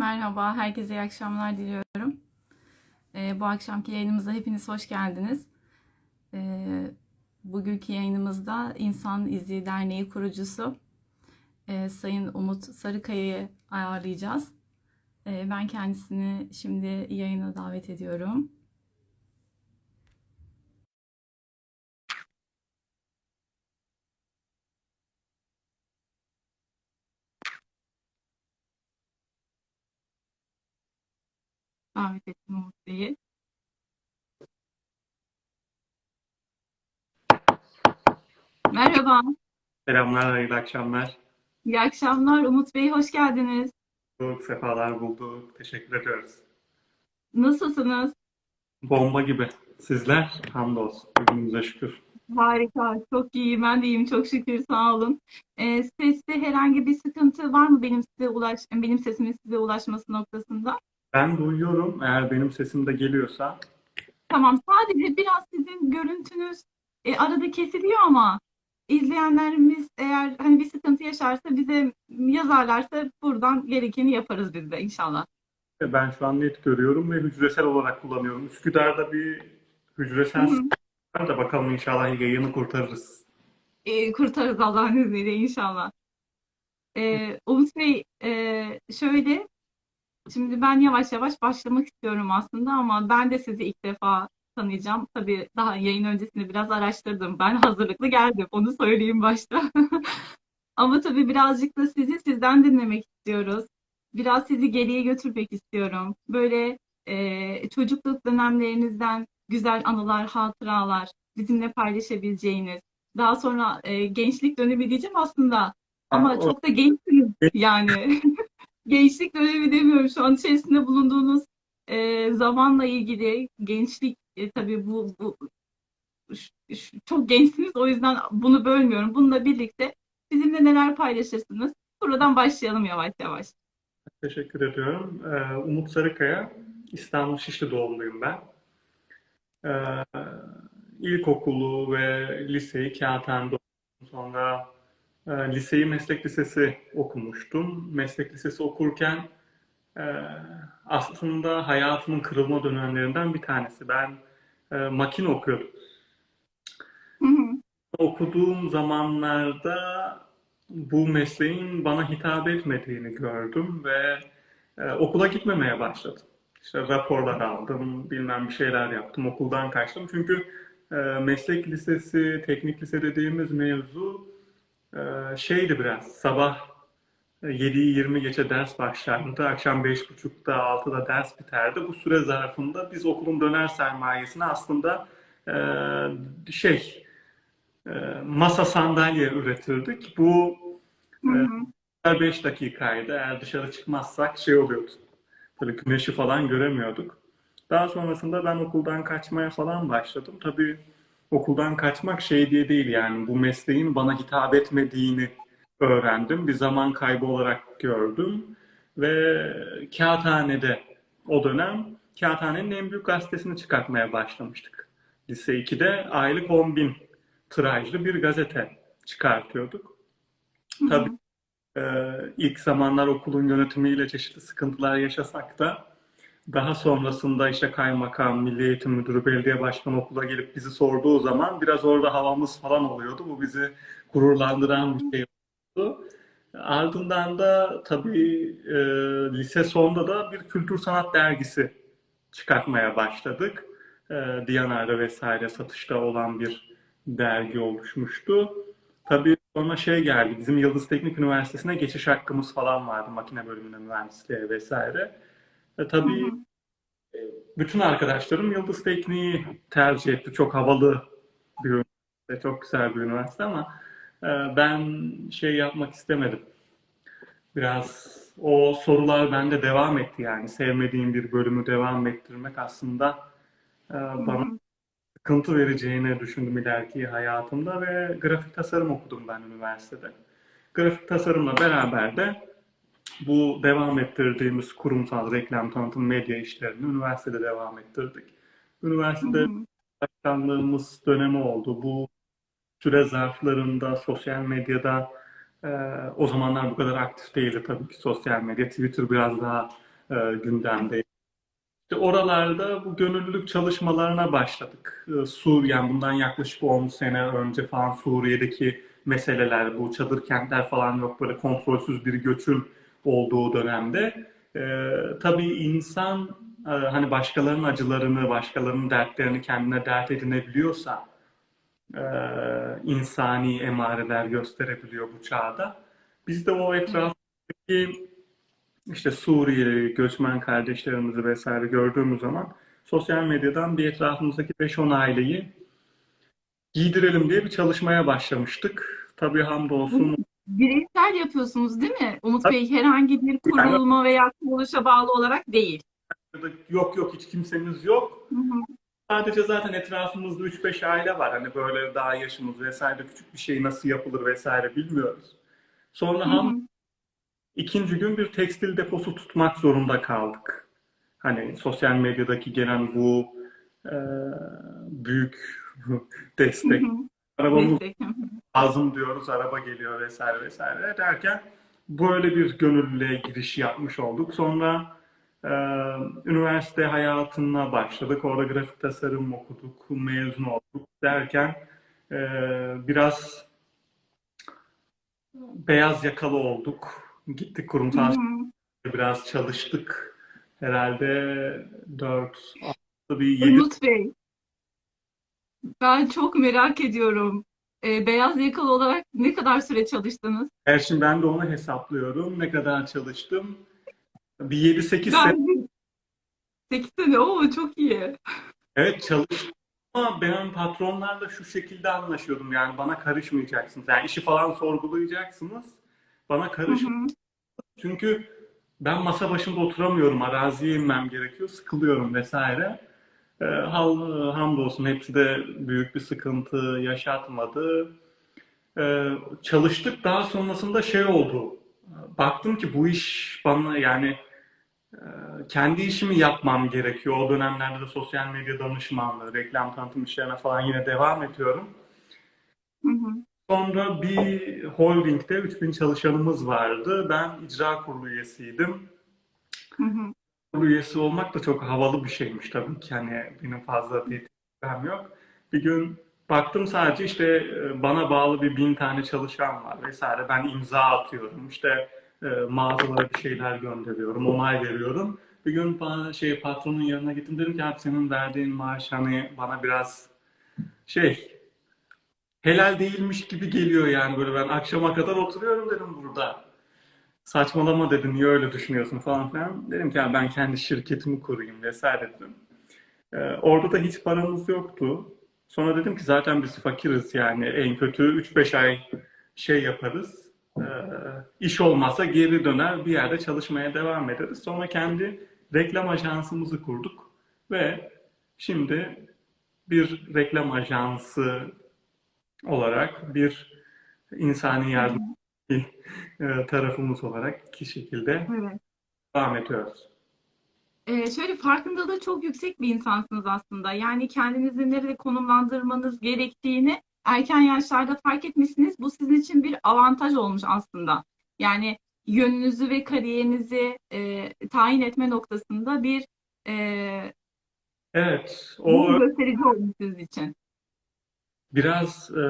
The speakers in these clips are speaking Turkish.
Merhaba, herkese iyi akşamlar diliyorum. Ee, bu akşamki yayınımıza hepiniz hoş geldiniz. Ee, bugünkü yayınımızda İnsan İzi Derneği kurucusu e, Sayın Umut Sarıkaya'yı ağırlayacağız. Ee, ben kendisini şimdi yayına davet ediyorum. Davet ettim Umut Bey'i. Merhaba, Selamlar, hayırlı akşamlar. iyi akşamlar. Umut Bey hoş geldiniz. Çok sefalar bulduk. Teşekkür ediyoruz. Nasılsınız? Bomba gibi. Sizler? Hamdolsun. Bugünümüze şükür. Harika, çok iyi. Ben de iyiyim, çok şükür. Sağ olun. Ee, seste herhangi bir sıkıntı var mı benim size ulaş, benim sesimin size ulaşması noktasında? Ben duyuyorum. Eğer benim sesim de geliyorsa Tamam, sadece biraz sizin görüntünüz e, arada kesiliyor ama izleyenlerimiz eğer hani bir sıkıntı yaşarsa bize yazarlarsa buradan gerekeni yaparız biz de inşallah. ben şu an net görüyorum ve hücresel olarak kullanıyorum. Üsküdar'da bir hücresel var da bakalım inşallah yayını kurtarırız. E, kurtarırız Allah'ın izniyle inşallah. E, Umut Bey, e, şöyle, şimdi ben yavaş yavaş başlamak istiyorum aslında ama ben de sizi ilk defa tanıyacağım. Tabii daha yayın öncesinde biraz araştırdım. Ben hazırlıklı geldim, onu söyleyeyim başta. Ama tabii birazcık da sizi sizden dinlemek istiyoruz. Biraz sizi geriye götürmek istiyorum. Böyle e, çocukluk dönemlerinizden güzel anılar, hatıralar bizimle paylaşabileceğiniz. Daha sonra e, gençlik dönemi diyeceğim aslında. Ama o- çok da gençsiniz yani. Gençlik dönemi demiyorum. Şu an içerisinde bulunduğunuz e, zamanla ilgili gençlik e, tabii bu, bu ş- ş- çok gençsiniz. O yüzden bunu bölmüyorum. Bununla birlikte bizimle neler paylaşırsınız? Buradan başlayalım yavaş yavaş. Teşekkür ediyorum. Ee, Umut Sarıkaya, İstanbul Şişli doğumluyum ben. Ee, ilkokulu ve liseyi Kağıthane'de okudum. Sonra liseyi meslek lisesi okumuştum. Meslek lisesi okurken e, aslında hayatımın kırılma dönemlerinden bir tanesi. Ben e, makine okuyordum. Hı hı, Okuduğum zamanlarda bu mesleğin bana hitap etmediğini gördüm ve e, okula gitmemeye başladım. İşte raporlar aldım, bilmem bir şeyler yaptım, okuldan kaçtım. Çünkü meslek lisesi, teknik lise dediğimiz mevzu şeydi biraz, sabah 7'yi 20 geçe ders başlardı, akşam 5.30'da 6'da ders biterdi. Bu süre zarfında biz okulun döner sermayesini aslında e, şey e, masa sandalye üretirdik. Bu hı hı. her 5 dakikaydı. Eğer dışarı çıkmazsak şey oluyordu. Böyle güneşi falan göremiyorduk. Daha sonrasında ben okuldan kaçmaya falan başladım. Tabii okuldan kaçmak şey diye değil yani bu mesleğin bana hitap etmediğini öğrendim. Bir zaman kaybı olarak gördüm. Ve Kağıthane'de o dönem Kağıthane'nin en büyük gazetesini çıkartmaya başlamıştık. Lise 2'de aylık 10 bin tirajlı bir gazete çıkartıyorduk. Tabii ee, ilk zamanlar okulun yönetimiyle çeşitli sıkıntılar yaşasak da daha sonrasında işte kaymakam, milli eğitim müdürü, belediye başkanı okula gelip bizi sorduğu zaman biraz orada havamız falan oluyordu. Bu bizi gururlandıran bir şey oldu. Ardından da tabii e, lise sonunda da bir kültür sanat dergisi çıkartmaya başladık. E, Diyanar'da vesaire satışta olan bir dergi oluşmuştu. Tabii sonra şey geldi, bizim Yıldız Teknik Üniversitesi'ne geçiş hakkımız falan vardı, makine bölümüne mühendisliğe vesaire. E, tabii hı. e, bütün arkadaşlarım Yıldız Tekniği tercih etti. Çok havalı bir üniversite, çok güzel bir üniversite ama e, ben şey yapmak istemedim. Biraz o sorular bende devam etti yani. Sevmediğim bir bölümü devam ettirmek aslında e, bana hı. sıkıntı vereceğini düşündüm ileriki hayatımda ve grafik tasarım okudum ben üniversitede. Grafik tasarımla beraber de bu devam ettirdiğimiz kurumsal reklam, tanıtım, medya işlerini üniversitede devam ettirdik. Üniversitede başkanlığımız dönemi oldu. Bu süre zarflarında sosyal medyada e, o zamanlar bu kadar aktif değildi tabii ki sosyal medya. Twitter biraz daha e, gündemde. İşte oralarda bu gönüllülük çalışmalarına başladık. E, Suriye, yani bundan yaklaşık 10 sene önce falan Suriye'deki meseleler, bu çadır kentler falan yok böyle kontrolsüz bir göçün olduğu dönemde. E, tabii insan e, hani başkalarının acılarını, başkalarının dertlerini kendine dert edinebiliyorsa e, insani emareler gösterebiliyor bu çağda. Biz de o etraftaki işte Suriyeli göçmen kardeşlerimizi vesaire gördüğümüz zaman sosyal medyadan bir etrafımızdaki 5-10 aileyi giydirelim diye bir çalışmaya başlamıştık. Tabii hamdolsun Bireysel yapıyorsunuz değil mi? Umut Bey herhangi bir kurulma veya kuruluşa bağlı olarak değil. yok yok hiç kimsemiz yok. Hı hı. Sadece zaten etrafımızda 3-5 aile var. Hani böyle daha yaşımız vesaire küçük bir şey nasıl yapılır vesaire bilmiyoruz. Sonra Hı ham hı. ikinci gün bir tekstil deposu tutmak zorunda kaldık. Hani sosyal medyadaki gelen bu e, büyük destek. Hı hı. Arabamız lazım diyoruz, araba geliyor vesaire vesaire derken böyle bir gönüllüye giriş yapmış olduk. Sonra e, üniversite hayatına başladık. Orada grafik tasarım okuduk, mezun olduk derken e, biraz beyaz yakalı olduk. Gittik kurumsal biraz çalıştık. Herhalde 4, 6, bir 7 Umut Bey, ben çok merak ediyorum. Ee, beyaz yakalı olarak ne kadar süre çalıştınız? Her şimdi ben de onu hesaplıyorum. Ne kadar çalıştım? Bir 7-8 sene Ben 8 sene. Oo çok iyi. Evet çalıştım ama ben patronlarla şu şekilde anlaşıyordum yani bana karışmayacaksınız. Yani işi falan sorgulayacaksınız. Bana hı. Çünkü ben masa başında oturamıyorum. Araziye inmem gerekiyor. Sıkılıyorum vesaire. Ee, hal- hamdolsun hepsi de büyük bir sıkıntı yaşatmadı. Ee, çalıştık. Daha sonrasında şey oldu. Baktım ki bu iş bana yani e, kendi işimi yapmam gerekiyor. O dönemlerde de sosyal medya danışmanlığı, reklam tanıtım işlerine falan yine devam ediyorum. Hı hı. Sonra bir holdingde 3000 çalışanımız vardı. Ben icra kurulu üyesiydim. Hı hı. Üyesi olmak da çok havalı bir şeymiş tabii ki. Hani benim fazla tecrübem yok. Bir gün baktım sadece işte e, bana bağlı bir bin tane çalışan var vesaire. Ben imza atıyorum. İşte e, mağazalara bir şeyler gönderiyorum, onay veriyorum. Bir gün bana şey patronun yanına gittim dedim ki senin verdiğin maaş hani bana biraz şey helal değilmiş gibi geliyor yani böyle ben akşama kadar oturuyorum dedim burada. Saçmalama dedim niye öyle düşünüyorsun falan filan. Dedim ki "Ya ben kendi şirketimi kurayım vesaire dedim. Ee, orada da hiç paramız yoktu. Sonra dedim ki zaten biz fakiriz yani en kötü 3-5 ay şey yaparız. Ee, iş olmazsa geri döner bir yerde çalışmaya devam ederiz. Sonra kendi reklam ajansımızı kurduk ve şimdi bir reklam ajansı olarak bir insani yardım tarafımız olarak iki şekilde Evet. devam ediyoruz. Ee, şöyle farkındalığı çok yüksek bir insansınız aslında. Yani kendinizi nerede konumlandırmanız gerektiğini erken yaşlarda fark etmişsiniz. Bu sizin için bir avantaj olmuş aslında. Yani yönünüzü ve kariyerinizi e, tayin etme noktasında bir e, Evet, o gösterici olmuş sizin için. Biraz e,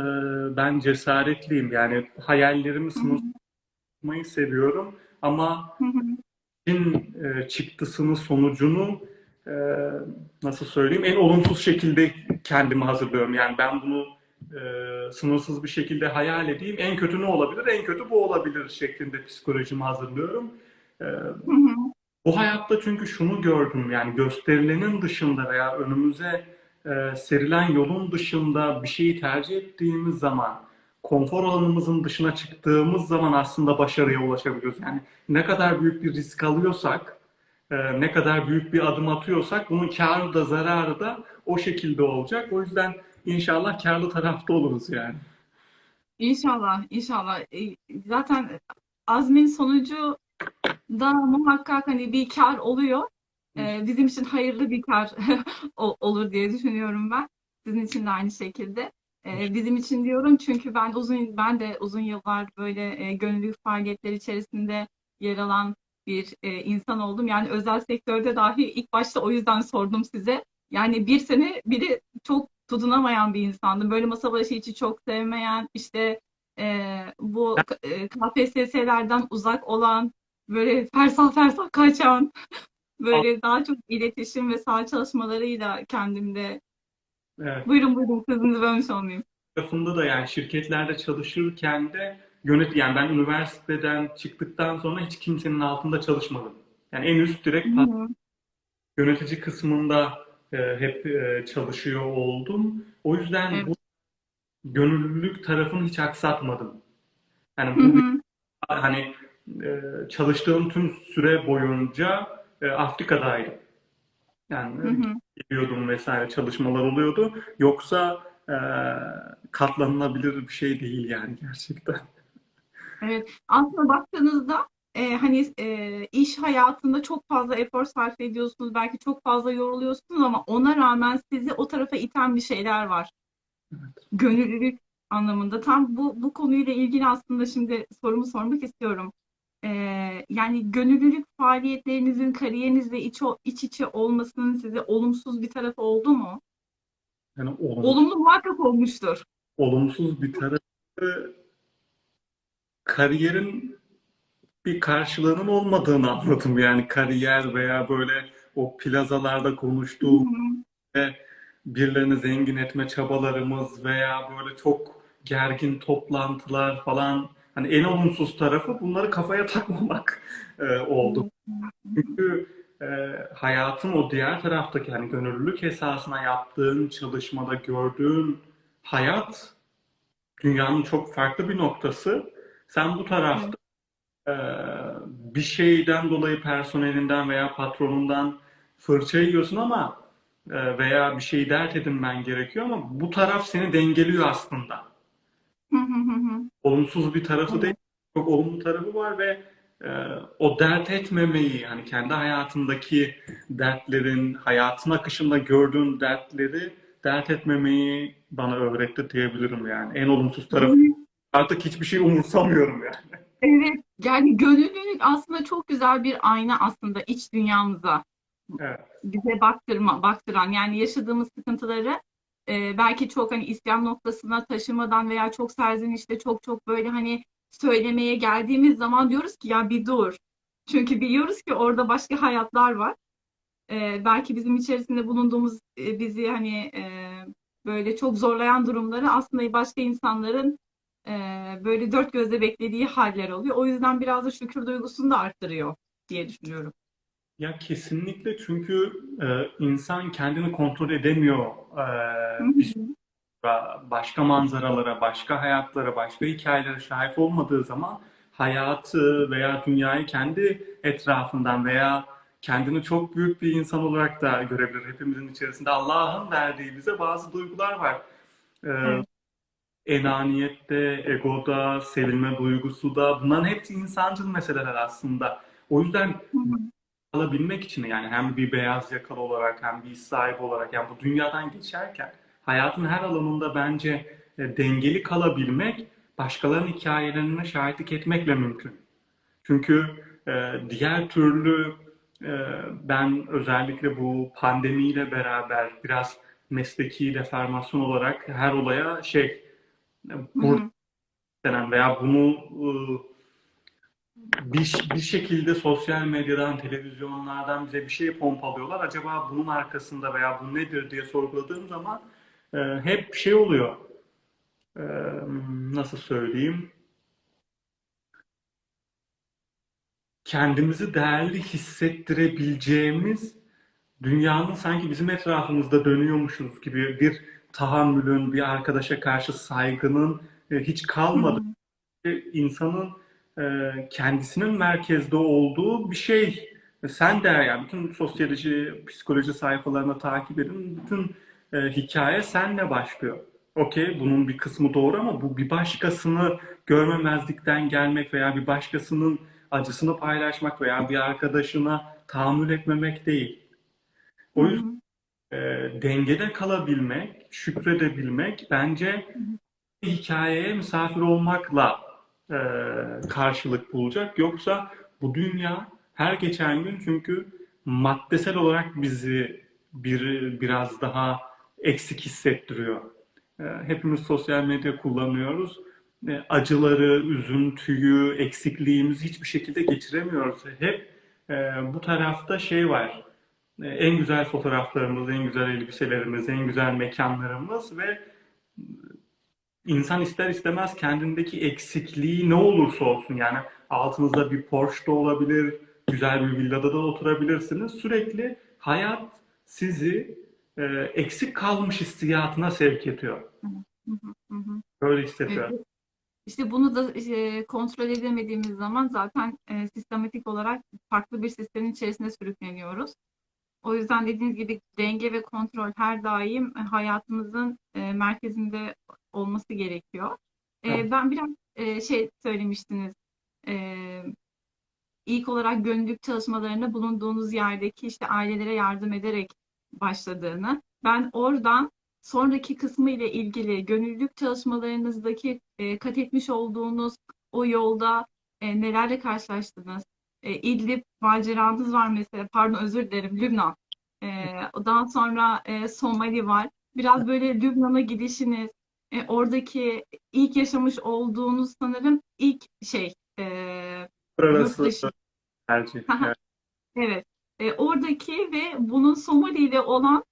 ben cesaretliyim. Yani hayallerimi sınırlamayı seviyorum ama işin e, çıktısını, sonucunu e, nasıl söyleyeyim en olumsuz şekilde kendimi hazırlıyorum. Yani ben bunu e, sınırsız bir şekilde hayal edeyim. En kötü ne olabilir? En kötü bu olabilir şeklinde psikolojimi hazırlıyorum. E. Bu hayatta çünkü şunu gördüm yani gösterilenin dışında veya önümüze e, serilen yolun dışında bir şeyi tercih ettiğimiz zaman konfor alanımızın dışına çıktığımız zaman aslında başarıya ulaşabiliyoruz. Yani ne kadar büyük bir risk alıyorsak, e, ne kadar büyük bir adım atıyorsak bunun kârı da zararı da o şekilde olacak. O yüzden inşallah kârlı tarafta oluruz yani. İnşallah, inşallah. E, Zaten azmin sonucu da muhakkak hani bir kar oluyor. E, bizim için hayırlı bir kar olur diye düşünüyorum ben. Sizin için de aynı şekilde. E, bizim için diyorum çünkü ben uzun ben de uzun yıllar böyle e, gönüllülük faaliyetleri içerisinde yer alan bir e, insan oldum. Yani özel sektörde dahi ilk başta o yüzden sordum size. Yani bir sene biri çok tutunamayan bir insandım. Böyle masa başı içi çok sevmeyen, işte e, bu e, KPSS'lerden uzak olan, böyle fersah fersah kaçan, böyle daha çok iletişim ve saha çalışmalarıyla kendimde. Evet. Buyurun buyurun sözünüzü bölmüş olmayayım. tarafında da yani şirketlerde çalışırken de yönet yani ben üniversiteden çıktıktan sonra hiç kimsenin altında çalışmadım. Yani en üst direkt Hı hı. yönetici kısmında e, hep e, çalışıyor oldum. O yüzden Evet. bu gönüllülük tarafını hiç aksatmadım. Yani bu hani e, çalıştığım tüm süre boyunca e, Afrika'daydım. Yani Hı hı. gidiyordum vesaire çalışmalar oluyordu. Yoksa e, katlanılabilir bir şey değil yani gerçekten. Evet, aslında baktığınızda e, hani e, iş hayatında çok fazla efor sarf ediyorsunuz, belki çok fazla yoruluyorsunuz ama ona rağmen sizi o tarafa iten bir şeyler var. Gönüllülük anlamında. Tam bu bu konuyla ilgili aslında şimdi sorumu sormak istiyorum. E, yani gönüllülük faaliyetlerinizin kariyerinizle iç, iç içe olmasının size olumsuz bir tarafı oldu mu? Yani olumsuz, Olumlu muhakkak olmuştur. olumsuz bir tarafı kariyerin bir karşılığının olmadığını anladım. Yani kariyer veya böyle o plazalarda konuştuğum ve birilerini zengin etme çabalarımız veya böyle çok gergin toplantılar falan hani en olumsuz tarafı bunları kafaya takmamak e, oldu. Çünkü e, hayatın o diğer taraftaki hani gönüllülük esasına yaptığın çalışmada gördüğün hayat dünyanın çok farklı bir noktası. Sen bu tarafta e, bir şeyden dolayı personelinden veya patronundan fırça yiyorsun ama e, veya bir şeyi dert edinmen gerekiyor ama bu taraf seni dengeliyor aslında. Olumsuz bir tarafı değil, çok olumlu tarafı var ve e, o dert etmemeyi, hani kendi hayatındaki dertlerin, hayatın akışında gördüğün dertleri dert etmemeyi bana öğretti diyebilirim yani. En olumsuz tarafı. Artık hiçbir şey umursamıyorum yani. Evet, yani gönüllülük aslında çok güzel bir ayna aslında iç dünyamıza Evet. bize baktırma, baktıran yani yaşadığımız sıkıntıları e, belki çok hani isyan noktasına taşımadan veya çok serzenişte çok çok böyle hani söylemeye geldiğimiz zaman diyoruz ki ya bir dur. Çünkü biliyoruz ki orada başka hayatlar var. E, belki bizim içerisinde bulunduğumuz e, bizi hani e, böyle çok zorlayan durumları aslında başka insanların e, böyle dört gözle beklediği haller oluyor. O yüzden biraz da şükür duygusunu da arttırıyor diye düşünüyorum. Ya kesinlikle çünkü e, insan kendini kontrol edemiyor. E, başka manzaralara, başka hayatlara, başka hikayelere şahit olmadığı zaman hayatı veya dünyayı kendi etrafından veya kendini çok büyük bir insan olarak da görebilir. Hepimizin içerisinde Allah'ın verdiği bize bazı duygular var. E, Evet. enaniyette, egoda, sevilme duygusu da bunların hepsi insancıl meseleler aslında. O yüzden. Alabilmek için yani hem bir beyaz yakalı olarak hem bir iş sahibi olarak yani bu dünyadan geçerken hayatın her alanında bence e, dengeli kalabilmek başkalarının hikayelerine şahitlik etmekle mümkün. Çünkü e, diğer türlü e, ben özellikle bu pandemiyle beraber biraz mesleki deformasyon olarak her olaya şey e, denen veya bunu e, bir, bir şekilde sosyal medyadan, televizyonlardan bize bir şey pompalıyorlar. Acaba bunun arkasında veya bu nedir diye sorguladığım zaman e, hep şey oluyor. E, nasıl söyleyeyim? Kendimizi değerli hissettirebileceğimiz dünyanın sanki bizim etrafımızda dönüyormuşuz gibi bir tahammülün, bir arkadaşa karşı saygının e, hiç Hı kalmadığı hı. insanın kendisinin merkezde olduğu bir şey. E, Sen de yani bütün sosyoloji, psikoloji sayfalarını takip edin. Bütün e, hikaye senle başlıyor. Okey, bunun bir kısmı doğru ama bu bir başkasını görmemezlikten gelmek veya bir başkasının acısını paylaşmak veya bir arkadaşına tahammül etmemek değil. O yüzden e, dengede kalabilmek, şükredebilmek bence hikayeye misafir olmakla e, karşılık bulacak. Yoksa bu dünya Her geçen gün çünkü maddesel olarak bizi bir biraz daha eksik hissettiriyor. E, Hepimiz sosyal medya kullanıyoruz. E, Acıları, üzüntüyü, eksikliğimizi hiçbir şekilde geçiremiyoruz. Hep e, bu tarafta şey var. E, En güzel fotoğraflarımız, en güzel elbiselerimiz, en güzel mekanlarımız ve insan ister istemez kendindeki eksikliği ne olursa olsun yani altınızda bir Porsche da olabilir, güzel bir villada da oturabilirsiniz. Sürekli hayat sizi e, eksik kalmış hissiyatına sevk ediyor. Böyle Evet, hissediyorum. işte bunu da e, kontrol edemediğimiz zaman zaten e, sistematik olarak farklı bir sistemin içerisine sürükleniyoruz. O yüzden dediğiniz gibi denge ve kontrol her daim e, hayatımızın e, merkezinde olması gerekiyor. E, Evet. ben biraz e, şey söylemiştiniz. E, ilk olarak gönüllülük çalışmalarında bulunduğunuz yerdeki işte ailelere yardım ederek başladığını. Ben oradan sonraki kısmı ile ilgili gönüllülük çalışmalarınızdaki e, kat etmiş olduğunuz o yolda e, nelerle karşılaştınız? E, İdlib maceranız var mesela, pardon özür dilerim, Lübnan. E, ondan sonra e, Somali var. Biraz böyle Lübnan'a gidişiniz, e, oradaki ilk yaşamış olduğunuz sanırım ilk şey e, dışı. tercih. Evet. E, oradaki ve bunun Somali ile olan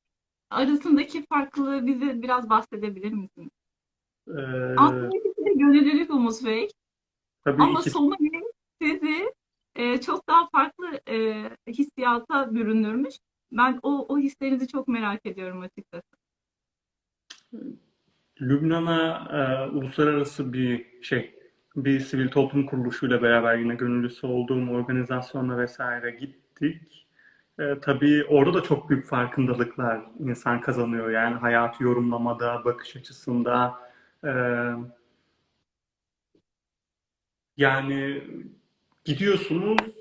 arasındaki farklılığı bize biraz bahsedebilir misiniz? Ee, Aslında ikisi de gönüllülük Umut Bey. tabii Ama iki Somali sizi e, çok daha farklı e, hissiyata bürünürmüş. Ben o, o hislerinizi çok merak ediyorum açıkçası. Lübnan'a e, uluslararası bir şey, bir sivil toplum kuruluşuyla beraber yine gönüllüsü olduğum organizasyonla vesaire gittik. E, tabii orada da çok büyük farkındalıklar insan kazanıyor. Yani hayatı yorumlamada, bakış açısında. E, yani gidiyorsunuz,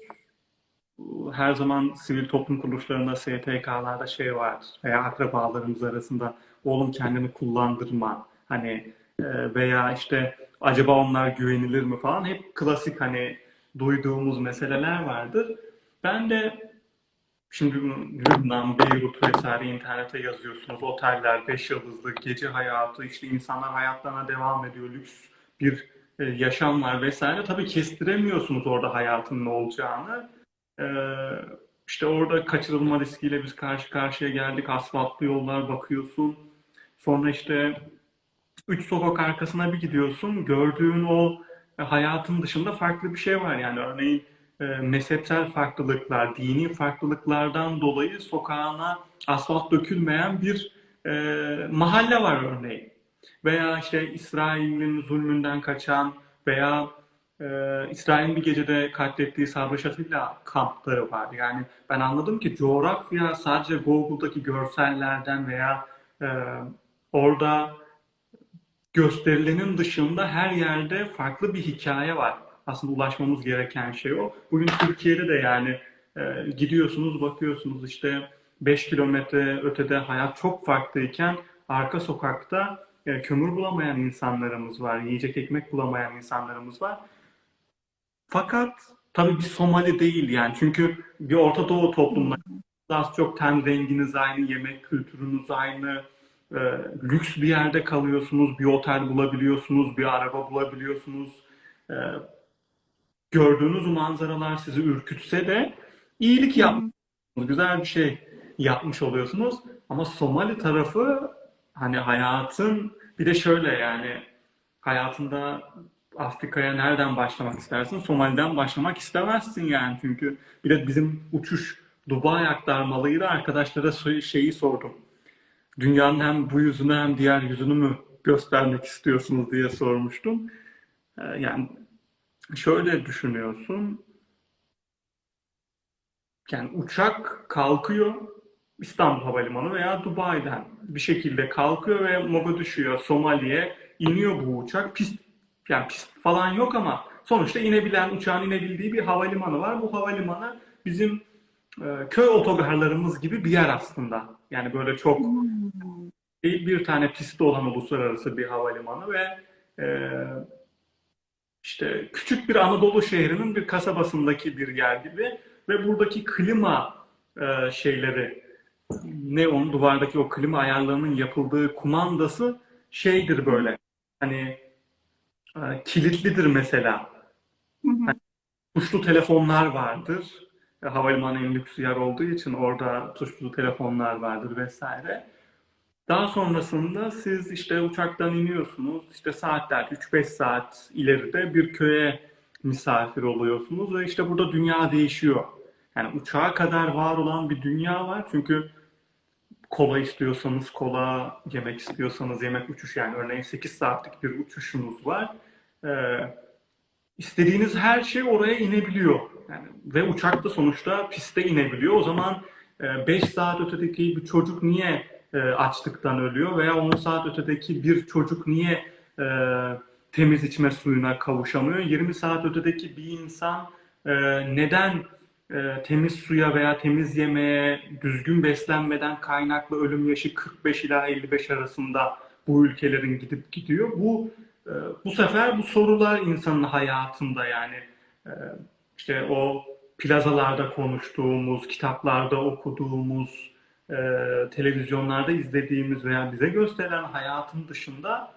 her zaman sivil toplum kuruluşlarında, STK'larda şey var veya akrabalarımız arasında oğlum kendini kullandırma hani e, veya işte acaba onlar güvenilir mi falan hep klasik hani duyduğumuz meseleler vardır. Ben de şimdi Lübnan, Beyrut vesaire internete yazıyorsunuz. Oteller, beş yıldızlı, gece hayatı, işte insanlar hayatlarına devam ediyor. Lüks bir e, yaşam var vesaire. Tabii kestiremiyorsunuz orada hayatın ne olacağını. Ee, işte orada kaçırılma riskiyle biz karşı karşıya geldik. Asfaltlı yollar bakıyorsun. Sonra işte üç sokak arkasına bir gidiyorsun. Gördüğün o hayatın dışında farklı bir şey var. Yani örneğin e, mezhepsel farklılıklar, dini farklılıklardan dolayı sokağına asfalt dökülmeyen bir e, mahalle var örneğin. Veya işte İsrail'in zulmünden kaçan veya e, İsrail'in bir gecede katlettiği Sabri Şatilla kampları var. Yani ben anladım ki coğrafya sadece Google'daki görsellerden veya e, orada gösterilenin dışında her yerde farklı bir hikaye var. Aslında ulaşmamız gereken şey o. Bugün Türkiye'de de yani e, gidiyorsunuz bakıyorsunuz işte 5 kilometre ötede hayat çok farklıyken arka sokakta e, kömür bulamayan insanlarımız var, yiyecek ekmek bulamayan insanlarımız var. Fakat tabii bir Somali değil yani çünkü bir Orta Doğu toplumunda az çok ten renginiz aynı, yemek kültürünüz aynı, e, lüks bir yerde kalıyorsunuz, bir otel bulabiliyorsunuz, bir araba bulabiliyorsunuz. E, gördüğünüz manzaralar sizi ürkütse de iyilik yapmışsınız, güzel bir şey yapmış oluyorsunuz. Ama Somali tarafı hani hayatın bir de şöyle yani hayatında Afrika'ya nereden başlamak istersin? Somali'den başlamak istemezsin yani çünkü bir de bizim uçuş Dubai aktarmalıydı. Arkadaşlara şeyi sordum. Dünyanın hem bu yüzünü hem diğer yüzünü mü göstermek istiyorsunuz diye sormuştum. Ee, Yani şöyle düşünüyorsun. Yani uçak kalkıyor İstanbul Havalimanı veya Dubai'den bir şekilde kalkıyor ve Mogadishu'ya, Somali'ye iniyor bu uçak. Pist, yani pist falan yok ama sonuçta inebilen uçağın inebildiği bir havalimanı var. Bu havalimanı bizim e, köy otogarlarımız gibi bir yer aslında. Yani böyle çok değil bir tane pisti olan uluslararası bir havalimanı ve e, işte küçük bir Anadolu şehrinin bir kasabasındaki bir yer gibi ve buradaki klima e, şeyleri ne onun duvardaki o klima ayarlarının yapıldığı kumandası şeydir böyle hani kilitlidir mesela. Hı hı. Tuşlu telefonlar vardır. E, Havalimanı en lüks yer olduğu için orada tuşlu telefonlar vardır vesaire. Daha sonrasında siz işte uçaktan iniyorsunuz. İşte saatler 3-5 saat ileride bir köye misafir oluyorsunuz ve işte burada dünya değişiyor. Yani uçağa kadar var olan bir dünya var. Çünkü kola istiyorsanız kola, yemek istiyorsanız yemek uçuş yani örneğin 8 saatlik bir uçuşunuz var. Ee, istediğiniz her şey oraya inebiliyor. Yani ve uçak da sonuçta piste inebiliyor. O zaman 5 saat ötedeki bir çocuk niye e, açlıktan ölüyor veya 10 saat ötedeki bir çocuk niye e, temiz içme suyuna kavuşamıyor? 20 saat ötedeki bir insan e, neden e, temiz suya veya temiz yemeğe düzgün beslenmeden kaynaklı ölüm yaşı 45 ila 55 arasında bu ülkelerin gidip gidiyor. Bu e, bu sefer bu sorular insanın hayatında yani e, işte o plazalarda konuştuğumuz, kitaplarda okuduğumuz, e, televizyonlarda izlediğimiz veya bize gösterilen hayatın dışında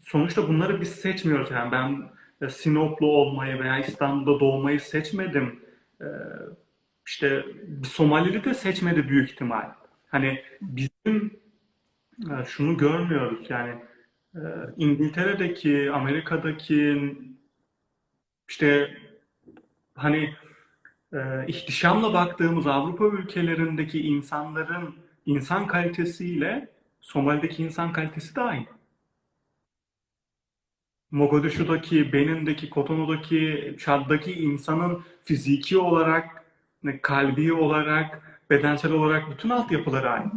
sonuçta bunları biz seçmiyoruz. Yani ben e, Sinoplu olmayı veya İstanbul'da doğmayı seçmedim. E, işte Somalili de seçmedi büyük ihtimal. Hani bizim şunu görmüyoruz yani İngiltere'deki, Amerika'daki işte hani e, ihtişamla baktığımız Avrupa ülkelerindeki insanların insan kalitesiyle Somali'deki insan kalitesi de aynı. Mogadishu'daki, Benin'deki, Kotonu'daki, Çad'daki insanın fiziki olarak, kalbi olarak, bedensel olarak bütün altyapıları aynı.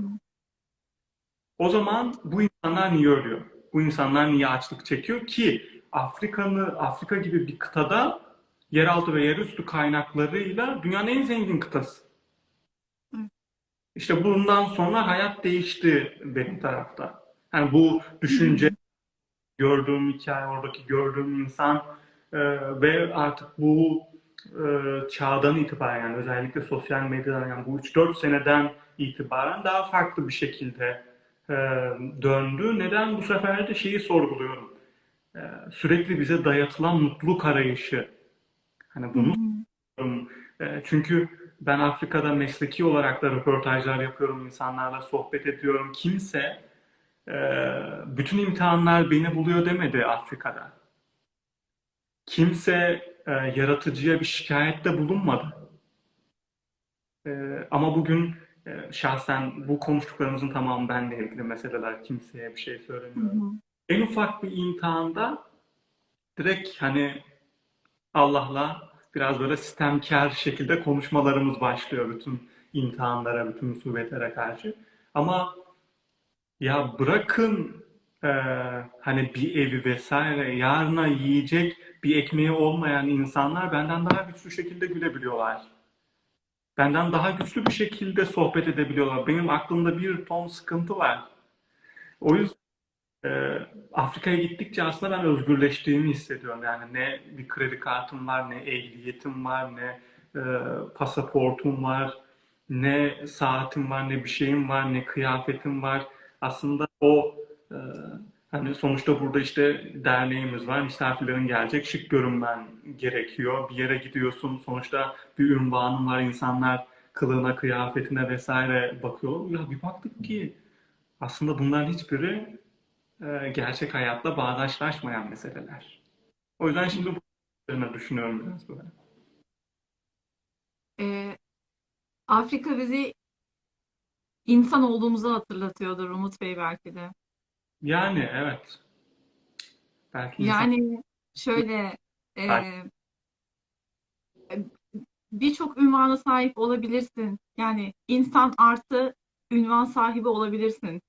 O zaman bu insanlar niye ölüyor? Bu insanlar niye açlık çekiyor ki Afrika'nı Afrika gibi bir kıtada yeraltı ve yerüstü kaynaklarıyla dünyanın en zengin kıtası. İşte bundan sonra hayat değişti benim tarafta. Yani bu düşünce, gördüğüm hikaye, oradaki gördüğüm insan e, ve artık bu e, çağdan itibaren yani özellikle sosyal medyadan yani bu 3-4 seneden itibaren daha farklı bir şekilde döndü. Neden bu sefer de şeyi sorguluyorum. Sürekli bize dayatılan mutluluk arayışı. Hani bunu sorguluyorum. E, çünkü ben Afrika'da mesleki olarak da röportajlar yapıyorum, insanlarla sohbet ediyorum. Kimse bütün imtihanlar beni buluyor demedi Afrika'da. Kimse yaratıcıya bir şikayette bulunmadı. Ama bugün şahsen bu konuştuklarımızın tamamı benle ilgili meseleler. Kimseye bir şey söylemiyorum. En ufak bir imtihanda direkt hani Allah'la biraz böyle sistemkar şekilde konuşmalarımız başlıyor bütün imtihanlara, bütün musibetlere karşı. Ama ya bırakın e, hani bir evi vesaire yarına yiyecek bir ekmeği olmayan insanlar benden daha güçlü şekilde gülebiliyorlar. Benden daha güçlü bir şekilde sohbet edebiliyorlar. Benim aklımda bir ton sıkıntı var. O yüzden e, Afrika'ya gittikçe aslında ben özgürleştiğimi hissediyorum. Yani ne bir kredi kartım var, ne ehliyetim var, ne e, pasaportum var, ne saatim var, ne bir şeyim var, ne kıyafetim var. Aslında o e, hani sonuçta burada işte derneğimiz var, misafirlerin gelecek, şık görünmen gerekiyor. Bir yere gidiyorsun, sonuçta bir ünvanın var, insanlar kılığına, kıyafetine vesaire bakıyor. Ya bir baktık ki aslında bunların hiçbiri e, gerçek hayatla bağdaşlaşmayan meseleler. O yüzden şimdi bu üzerine düşünüyorum biraz böyle. Ee, Afrika bizi insan olduğumuzu hatırlatıyordur Umut Bey belki de. Yani evet. Belki insan Yani şöyle e, Belki. birçok ünvana sahip olabilirsin. Yani insan artı ünvan sahibi olabilirsin.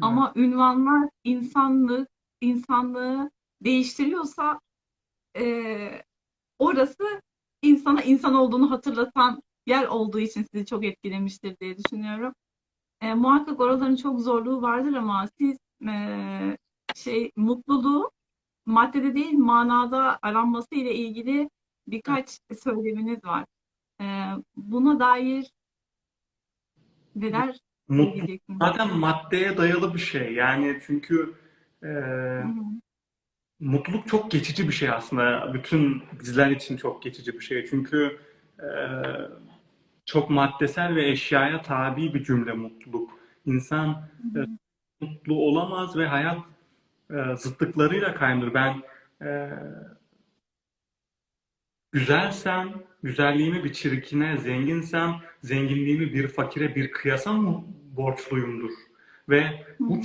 Ama ünvanlar insanlık, insanlığı değiştiriyorsa e, orası insana insan olduğunu hatırlatan yer olduğu için sizi çok etkilemiştir diye düşünüyorum. E, muhakkak oraların çok zorluğu vardır ama siz e, şey mutluluğu maddede değil manada aranması ile ilgili birkaç söyleminiz var. E, buna dair neler söyleyeceksiniz? zaten maddeye dayalı bir şey. Yani çünkü e, Hı hı. mutluluk çok geçici bir şey aslında. Bütün bizler için çok geçici bir şey. Çünkü e, çok maddesel ve eşyaya tabi bir cümle mutluluk. İnsan e, mutlu olamaz ve hayat e, zıtlıklarıyla kaynır. Ben e, güzelsem, güzelliğimi bir çirkine, zenginsem, zenginliğimi bir fakire, bir kıyasa mı borçluyumdur. Ve bu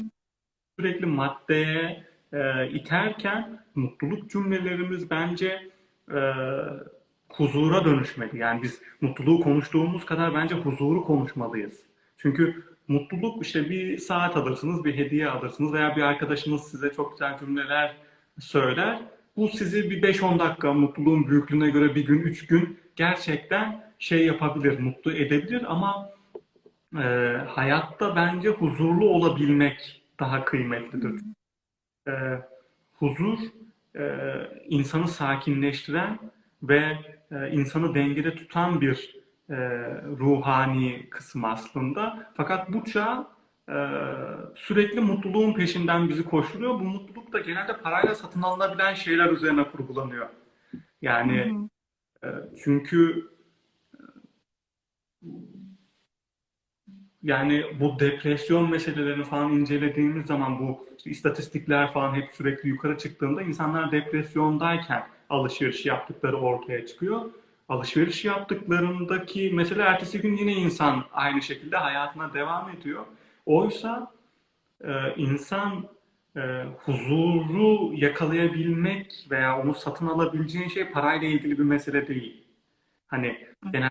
sürekli maddeye e, iterken mutluluk cümlelerimiz bence e, huzura dönüşmeli. Yani biz mutluluğu konuştuğumuz kadar bence huzuru konuşmalıyız. Çünkü mutluluk işte bir saat alırsınız, bir hediye alırsınız veya bir arkadaşınız size çok güzel cümleler söyler. Bu sizi bir 5-10 dakika mutluluğun büyüklüğüne göre bir gün, üç gün gerçekten şey yapabilir, mutlu edebilir ama e, hayatta bence huzurlu olabilmek daha kıymetlidir. E, huzur e, insanı sakinleştiren ve e, insanı dengede tutan bir e, ruhani kısım aslında. Fakat bu çağ e, sürekli mutluluğun peşinden bizi koşturuyor. Bu mutluluk da genelde parayla satın alınabilen şeyler üzerine kurgulanıyor. Yani e, çünkü Yani bu depresyon meselelerini falan incelediğimiz zaman bu işte istatistikler falan hep sürekli yukarı çıktığında insanlar depresyondayken alışveriş yaptıkları ortaya çıkıyor. Alışveriş yaptıklarındaki mesela ertesi gün yine insan aynı şekilde hayatına devam ediyor. Oysa e, insan e, huzuru yakalayabilmek veya onu satın alabileceğin şey parayla ilgili bir mesele değil. Hani genel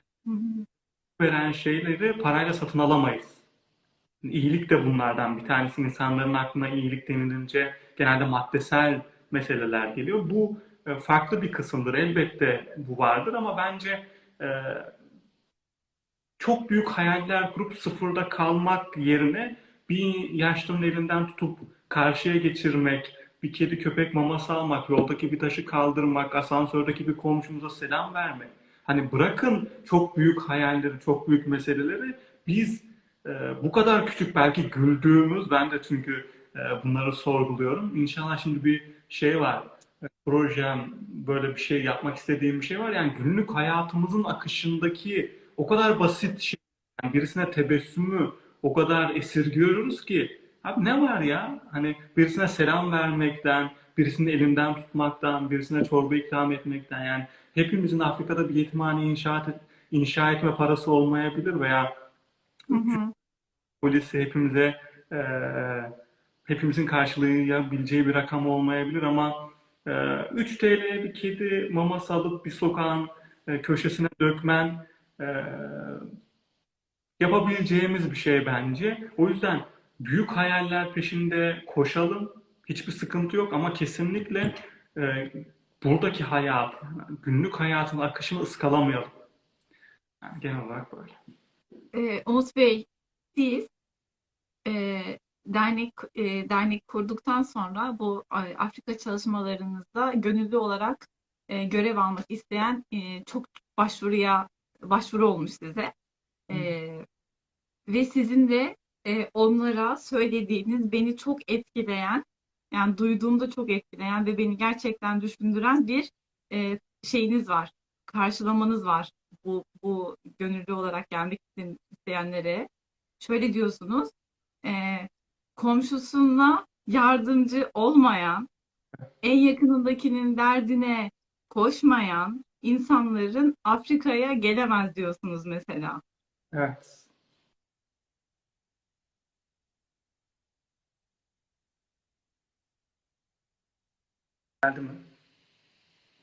veren şeyleri parayla satın alamayız. İyilik de bunlardan bir tanesi. İnsanların aklına iyilik denilince genelde maddesel meseleler geliyor. Bu farklı bir kısımdır. Elbette bu vardır ama bence e, çok büyük hayaller kurup sıfırda kalmak yerine bir yaşlının elinden tutup karşıya geçirmek, bir kedi köpek maması almak, yoldaki bir taşı kaldırmak, asansördeki bir komşumuza selam vermek. Hani bırakın çok büyük hayalleri, çok büyük meseleleri biz e, bu kadar küçük belki güldüğümüz, ben de çünkü e, bunları sorguluyorum. İnşallah şimdi bir şey var, e, projem, böyle bir şey yapmak istediğim bir şey var. Yani günlük hayatımızın akışındaki o kadar basit şey, yani birisine tebessümü o kadar esirgiyoruz ki. Abi ne var ya? Hani birisine selam vermekten, birisinin elinden tutmaktan, birisine çorba ikram etmekten yani hepimizin Afrika'da bir yetimhane inşaat et, inşa etme parası olmayabilir veya Hı hı. polisi hepimize e, hepimizin karşılayabileceği bir rakam olmayabilir ama 3 TL'ye bir kedi maması alıp bir sokağın e, köşesine dökmen e, yapabileceğimiz bir şey bence. O yüzden büyük hayaller peşinde koşalım. Hiçbir sıkıntı yok ama kesinlikle e, buradaki hayat, günlük hayatın akışını ıskalamayalım. Yani genel olarak böyle. Ee, Umut Bey, siz e, dernek e, dernek kurduktan sonra bu e, Afrika çalışmalarınızda gönüllü olarak e, görev almak isteyen e, çok başvuruya başvuru olmuş size. E, ve sizin de e, onlara söylediğiniz beni çok etkileyen, yani duyduğumda çok etkileyen ve beni gerçekten düşündüren bir e, şeyiniz var, karşılamanız var bu bu gönüllü olarak gelmek isteyen- isteyenlere. Şöyle diyorsunuz, e, komşusuna yardımcı olmayan, en yakınındakinin derdine koşmayan insanların Afrika'ya gelemez diyorsunuz mesela. Evet. Geldi mi?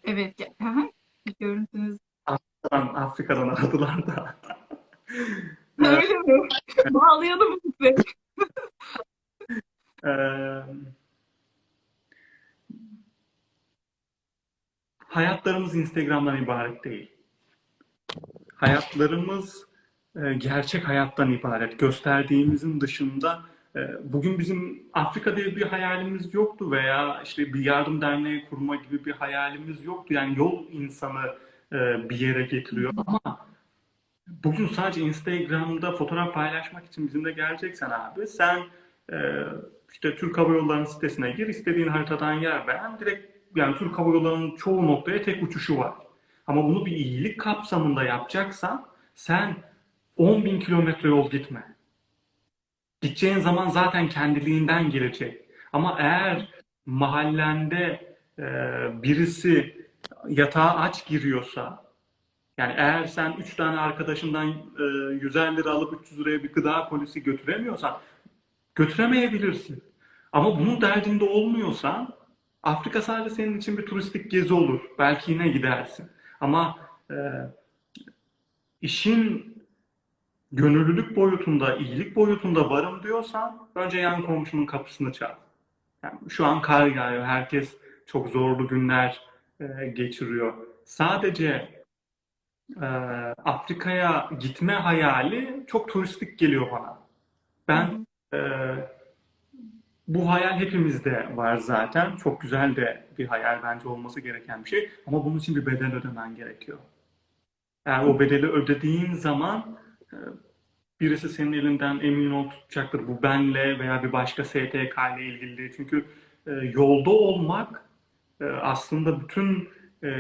Evet, ge- hı hı. görüntünüz Afrika'dan, Afrika'dan aradılar da. Öyle mi? Bağlayalım sizi. Hayatlarımız Instagram'dan ibaret değil. Hayatlarımız gerçek hayattan ibaret. Gösterdiğimizin dışında bugün bizim Afrika diye bir hayalimiz yoktu veya işte bir yardım derneği kurma gibi bir hayalimiz yoktu. Yani yol insanı bir yere getiriyor ama bugün sadece Instagram'da fotoğraf paylaşmak için bizimle geleceksen abi sen işte Türk Hava Yolları'nın sitesine gir, istediğin haritadan yer beğen. Direkt yani Türk Hava Yolları'nın çoğu noktaya tek uçuşu var. Ama bunu bir iyilik kapsamında yapacaksan sen 10 bin kilometre yol gitme. Gideceğin zaman zaten kendiliğinden gelecek. Ama eğer mahallende e, birisi yatağa aç giriyorsa yani eğer sen 3 tane arkadaşından e, 150 lira alıp 300 liraya bir gıda polisi götüremiyorsan götüremeyebilirsin. Ama bunun derdinde olmuyorsan Afrika sadece senin için bir turistik gezi olur. Belki yine gidersin. Ama e, işin gönüllülük boyutunda, iyilik boyutunda varım diyorsan önce yan komşunun kapısını çal. Yani şu an kar yağıyor. Herkes çok zorlu günler e, geçiriyor. Sadece e, Afrika'ya gitme hayali çok turistik geliyor bana. Ben. E, bu hayal hepimizde var zaten. Çok güzel de bir hayal bence olması gereken bir şey. Ama bunun için bir bedel ödemen gerekiyor. Eğer o bedeli ödediğin zaman e, birisi senin elinden emin ol tutacaktır. Bu benle veya bir başka STK ile ilgili. Çünkü e, yolda olmak e, aslında bütün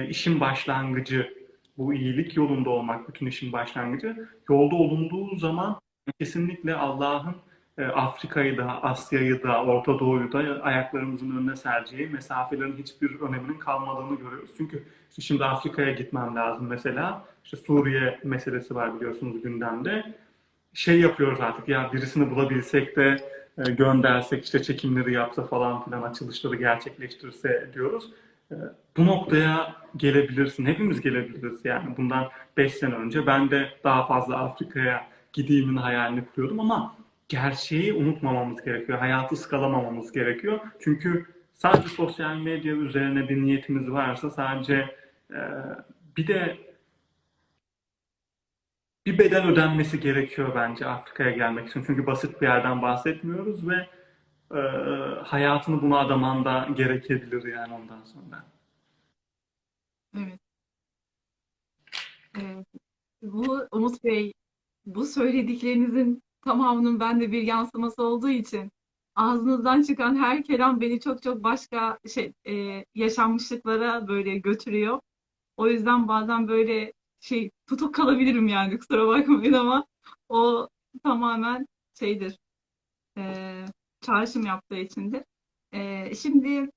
işin başlangıcı. Bu iyilik yolunda olmak bütün işin başlangıcı. Yolda olunduğu zaman kesinlikle Allah'ın Afrika'yı da, Asya'yı da, Orta Doğu'yu da ayaklarımızın önüne sereceği mesafelerin hiçbir öneminin kalmadığını görüyoruz. Çünkü şimdi Afrika'ya gitmem lazım mesela. İşte Suriye meselesi var biliyorsunuz gündemde şey yapıyoruz artık ya birisini bulabilsek de e, göndersek işte çekimleri yapsa falan filan açılışları gerçekleştirse diyoruz. E, bu noktaya gelebilirsin. Hepimiz gelebiliriz yani. Bundan 5 sene önce ben de daha fazla Afrika'ya gideyimin hayalini kuruyordum ama gerçeği unutmamamız gerekiyor. Hayatı ıskalamamamız gerekiyor. Çünkü sadece sosyal medya üzerine bir niyetimiz varsa sadece e, bir de bir bedel ödenmesi gerekiyor bence Afrika'ya gelmek için. Çünkü basit bir yerden bahsetmiyoruz ve e, hayatını buna adaman da gerekebilir yani ondan sonra. Evet. Ee, bu Umut Bey, bu söylediklerinizin tamamının bende bir yansıması olduğu için ağzınızdan çıkan her kelam beni çok çok başka şey e, yaşanmışlıklara böyle götürüyor. O yüzden bazen böyle şey tutuk kalabilirim yani kusura bakmayın ama o tamamen şeydir. E, çağrışım yaptığı içindir. E, şimdi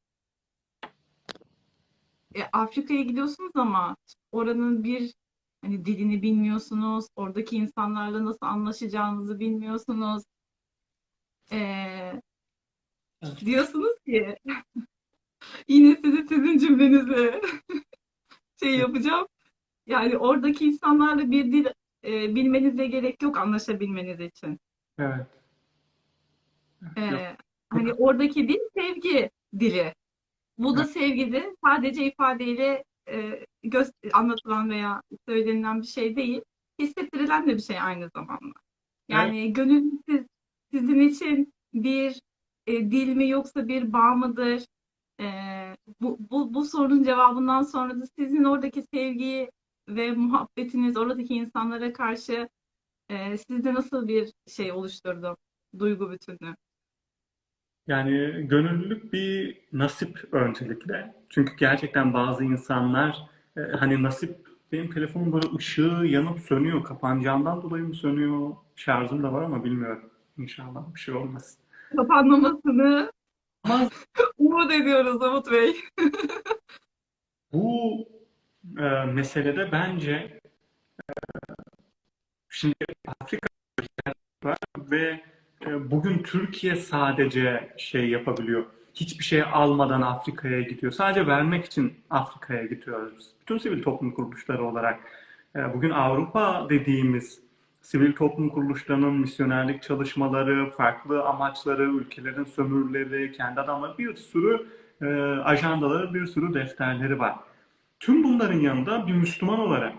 e, Afrika'ya gidiyorsunuz ama oranın bir hani dilini bilmiyorsunuz, oradaki insanlarla nasıl anlaşacağınızı bilmiyorsunuz. E, Evet. diyorsunuz ki yine sizi sizin cümlenizle şey yapacağım. Yani oradaki insanlarla bir dil e, bilmenize gerek yok anlaşabilmeniz için. Evet. Yok. E, hani oradaki dil sevgi dili. Bu da Evet. sevgide sadece ifadeyle e, göz, anlatılan veya söylenilen bir şey değil, hissettirilen de bir şey aynı zamanda. Evet. Yani gönül siz, sizin için bir e, dil mi yoksa bir bağ mıdır? E, bu, bu, bu sorunun cevabından sonra da sizin oradaki sevgiyi ve muhabbetiniz oradaki insanlara karşı e, sizde nasıl bir şey oluşturdu? Duygu bütünlüğü. Yani gönüllülük bir nasip öncelikle. Çünkü gerçekten bazı insanlar e, hani nasip benim telefonum böyle ışığı yanıp sönüyor. Kapanacağından dolayı mı sönüyor? Şarjım da var ama bilmiyorum. İnşallah bir şey olmaz. Kapanmamasını Ama umut ediyoruz Umut Bey. bu e, meselede bence şimdi Afrika ve e, bugün Türkiye sadece şey yapabiliyor. Hiçbir şey almadan Afrika'ya gidiyor. Sadece vermek için Afrika'ya gidiyoruz. Bütün sivil toplum kuruluşları olarak. E, bugün Avrupa dediğimiz sivil toplum kuruluşlarının misyonerlik çalışmaları, farklı amaçları, ülkelerin sömürüleri, kendi adamları bir sürü e, ajandaları, bir sürü defterleri var. Tüm bunların yanında bir Müslüman olarak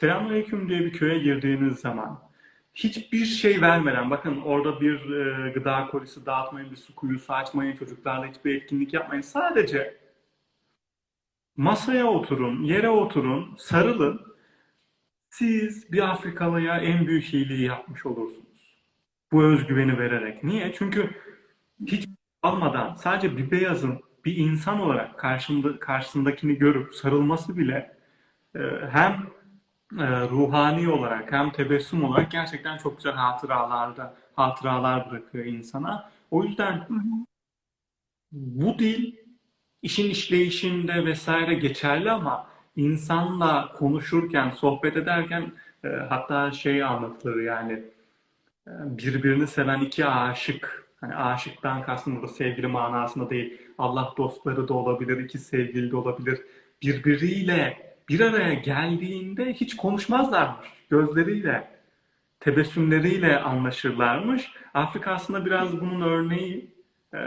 Selamünaleyküm diye bir köye girdiğiniz zaman hiçbir şey vermeden bakın orada bir e, gıda kolisi dağıtmayın, bir su kuyusu açmayın, çocuklarla hiçbir etkinlik yapmayın. Sadece masaya oturun, yere oturun, sarılın. siz bir Afrikalıya en büyük iyiliği yapmış olursunuz. Bu özgüveni vererek. Niye? Çünkü hiç almadan sadece bir beyazın bir insan olarak karşında, karşısındakini görüp sarılması bile e, hem e, ruhani olarak hem tebessüm olarak gerçekten çok güzel hatıralarda hatıralar bırakıyor insana. O yüzden Hı hı. bu dil işin işleyişinde vesaire geçerli ama insanla konuşurken, sohbet ederken e, hatta şey anlatılır yani e, birbirini seven iki aşık hani aşıktan kastım burada sevgili manasında değil Allah dostları da olabilir, iki sevgili de olabilir birbiriyle bir araya geldiğinde hiç konuşmazlarmış gözleriyle tebessümleriyle anlaşırlarmış. Afrika aslında biraz bunun örneği. E,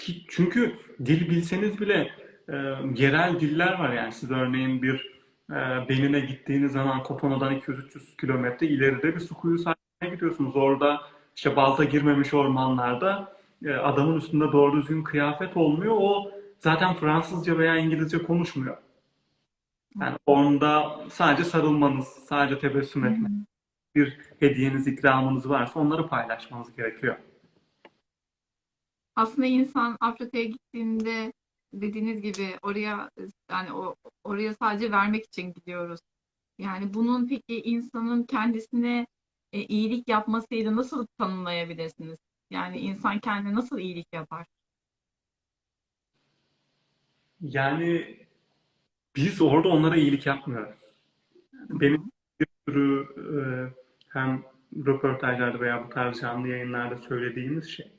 hiç- çünkü dil bilseniz bile e, yerel diller var yani siz örneğin bir e, Benin'e gittiğiniz zaman Kotono'dan 200-300 kilometre ileride bir su kuyusu haline gidiyorsunuz. Orada işte balta girmemiş ormanlarda e, adamın üstünde doğru düzgün kıyafet olmuyor. O zaten Fransızca veya İngilizce konuşmuyor. Yani onda sadece sarılmanız, sadece tebessüm hı. bir hediyeniz, ikramınız varsa onları paylaşmanız gerekiyor. Aslında insan Afrika'ya gittiğinde dediğiniz gibi oraya yani o oraya sadece vermek için gidiyoruz. Yani bunun peki insanın kendisine e, iyilik yapmasıyla nasıl tanımlayabilirsiniz? Yani insan kendine nasıl iyilik yapar? Yani biz orada onlara iyilik yapmıyoruz. Benim bir sürü e, hem röportajlarda veya bu tarz canlı yayınlarda söylediğimiz şey,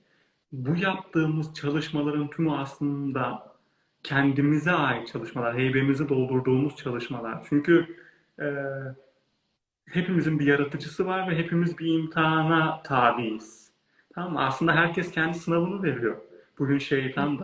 bu yaptığımız çalışmaların tümü aslında kendimize ait çalışmalar, heybemizi doldurduğumuz çalışmalar. Çünkü e, hepimizin bir yaratıcısı var ve hepimiz bir imtihana tabiiz. Tamam mı? Aslında herkes kendi sınavını veriyor. Bugün şeytan da,